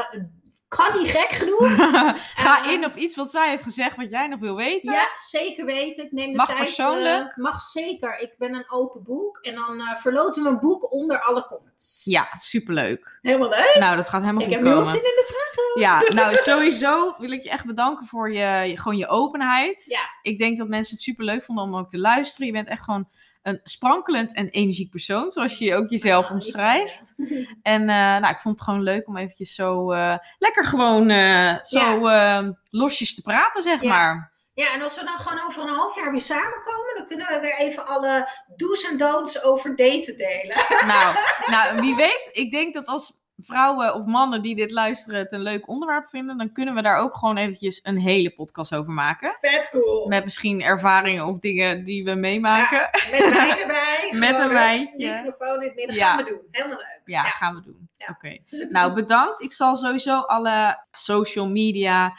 kan niet gek genoeg. Ga Eh, in op iets wat zij heeft gezegd, wat jij nog wil weten. Ja, zeker weten. Ik neem de Mag tijd. persoonlijk? eh, mag zeker. Ik ben een open boek. En dan eh verloten we een boek onder alle comments. Ja, superleuk. Helemaal leuk. Nou, dat gaat helemaal Ik goed heb nu wel komen. zin in de vraag. Ja, nou sowieso wil ik je echt bedanken voor je, gewoon je openheid. Ja. Ik denk dat mensen het super leuk vonden om ook te luisteren. Je bent echt gewoon een sprankelend en energiek persoon, zoals je ook jezelf Ah, omschrijft. En eh, nou, ik vond het gewoon leuk om eventjes zo eh, lekker gewoon eh, zo eh, losjes te praten, zeg Ja. maar. Ja, en als we dan gewoon over een half jaar weer samenkomen, dan kunnen we weer even alle do's en don'ts over daten delen. Nou, nou, wie weet, ik denk dat als vrouwen of mannen die dit luisteren het een leuk onderwerp vinden, dan kunnen we daar ook gewoon eventjes een hele podcast over maken. Vet cool. Met misschien ervaringen of dingen die we meemaken. Met wijn erbij. Met een wijntje. Microfoon in het midden. Ja. Gaan we doen. Helemaal leuk. Ja, Ja. gaan we doen. Oké. Nou, bedankt. Ik zal sowieso alle social media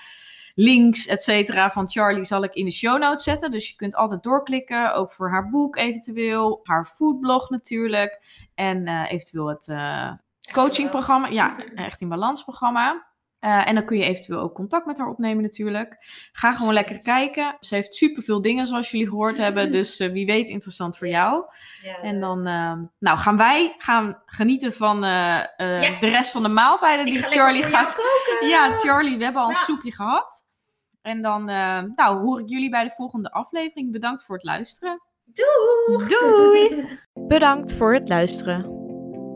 links, et cetera, van Charlie zal ik in de show notes zetten. Dus je kunt altijd doorklikken. Ook voor haar boek eventueel. Haar foodblog natuurlijk. En eh, eventueel het eh, coachingprogramma. Ja, echt in balans programma. Eh, en dan kun je eventueel ook contact met haar opnemen natuurlijk. Ga gewoon lekker kijken. Ze heeft superveel dingen zoals jullie gehoord hebben. Dus eh, wie weet interessant voor jou. Ja, En dan ehm, nou, gaan wij gaan genieten van eh, eh, Ja. de rest van de maaltijden ik die ga Charlie gaat. koken. Ja, Charlie, we hebben al een Ja. soepje gehad. En dan eh, nou, hoor ik jullie bij de volgende aflevering. Bedankt voor het luisteren. Doei. Doei! Bedankt voor het luisteren.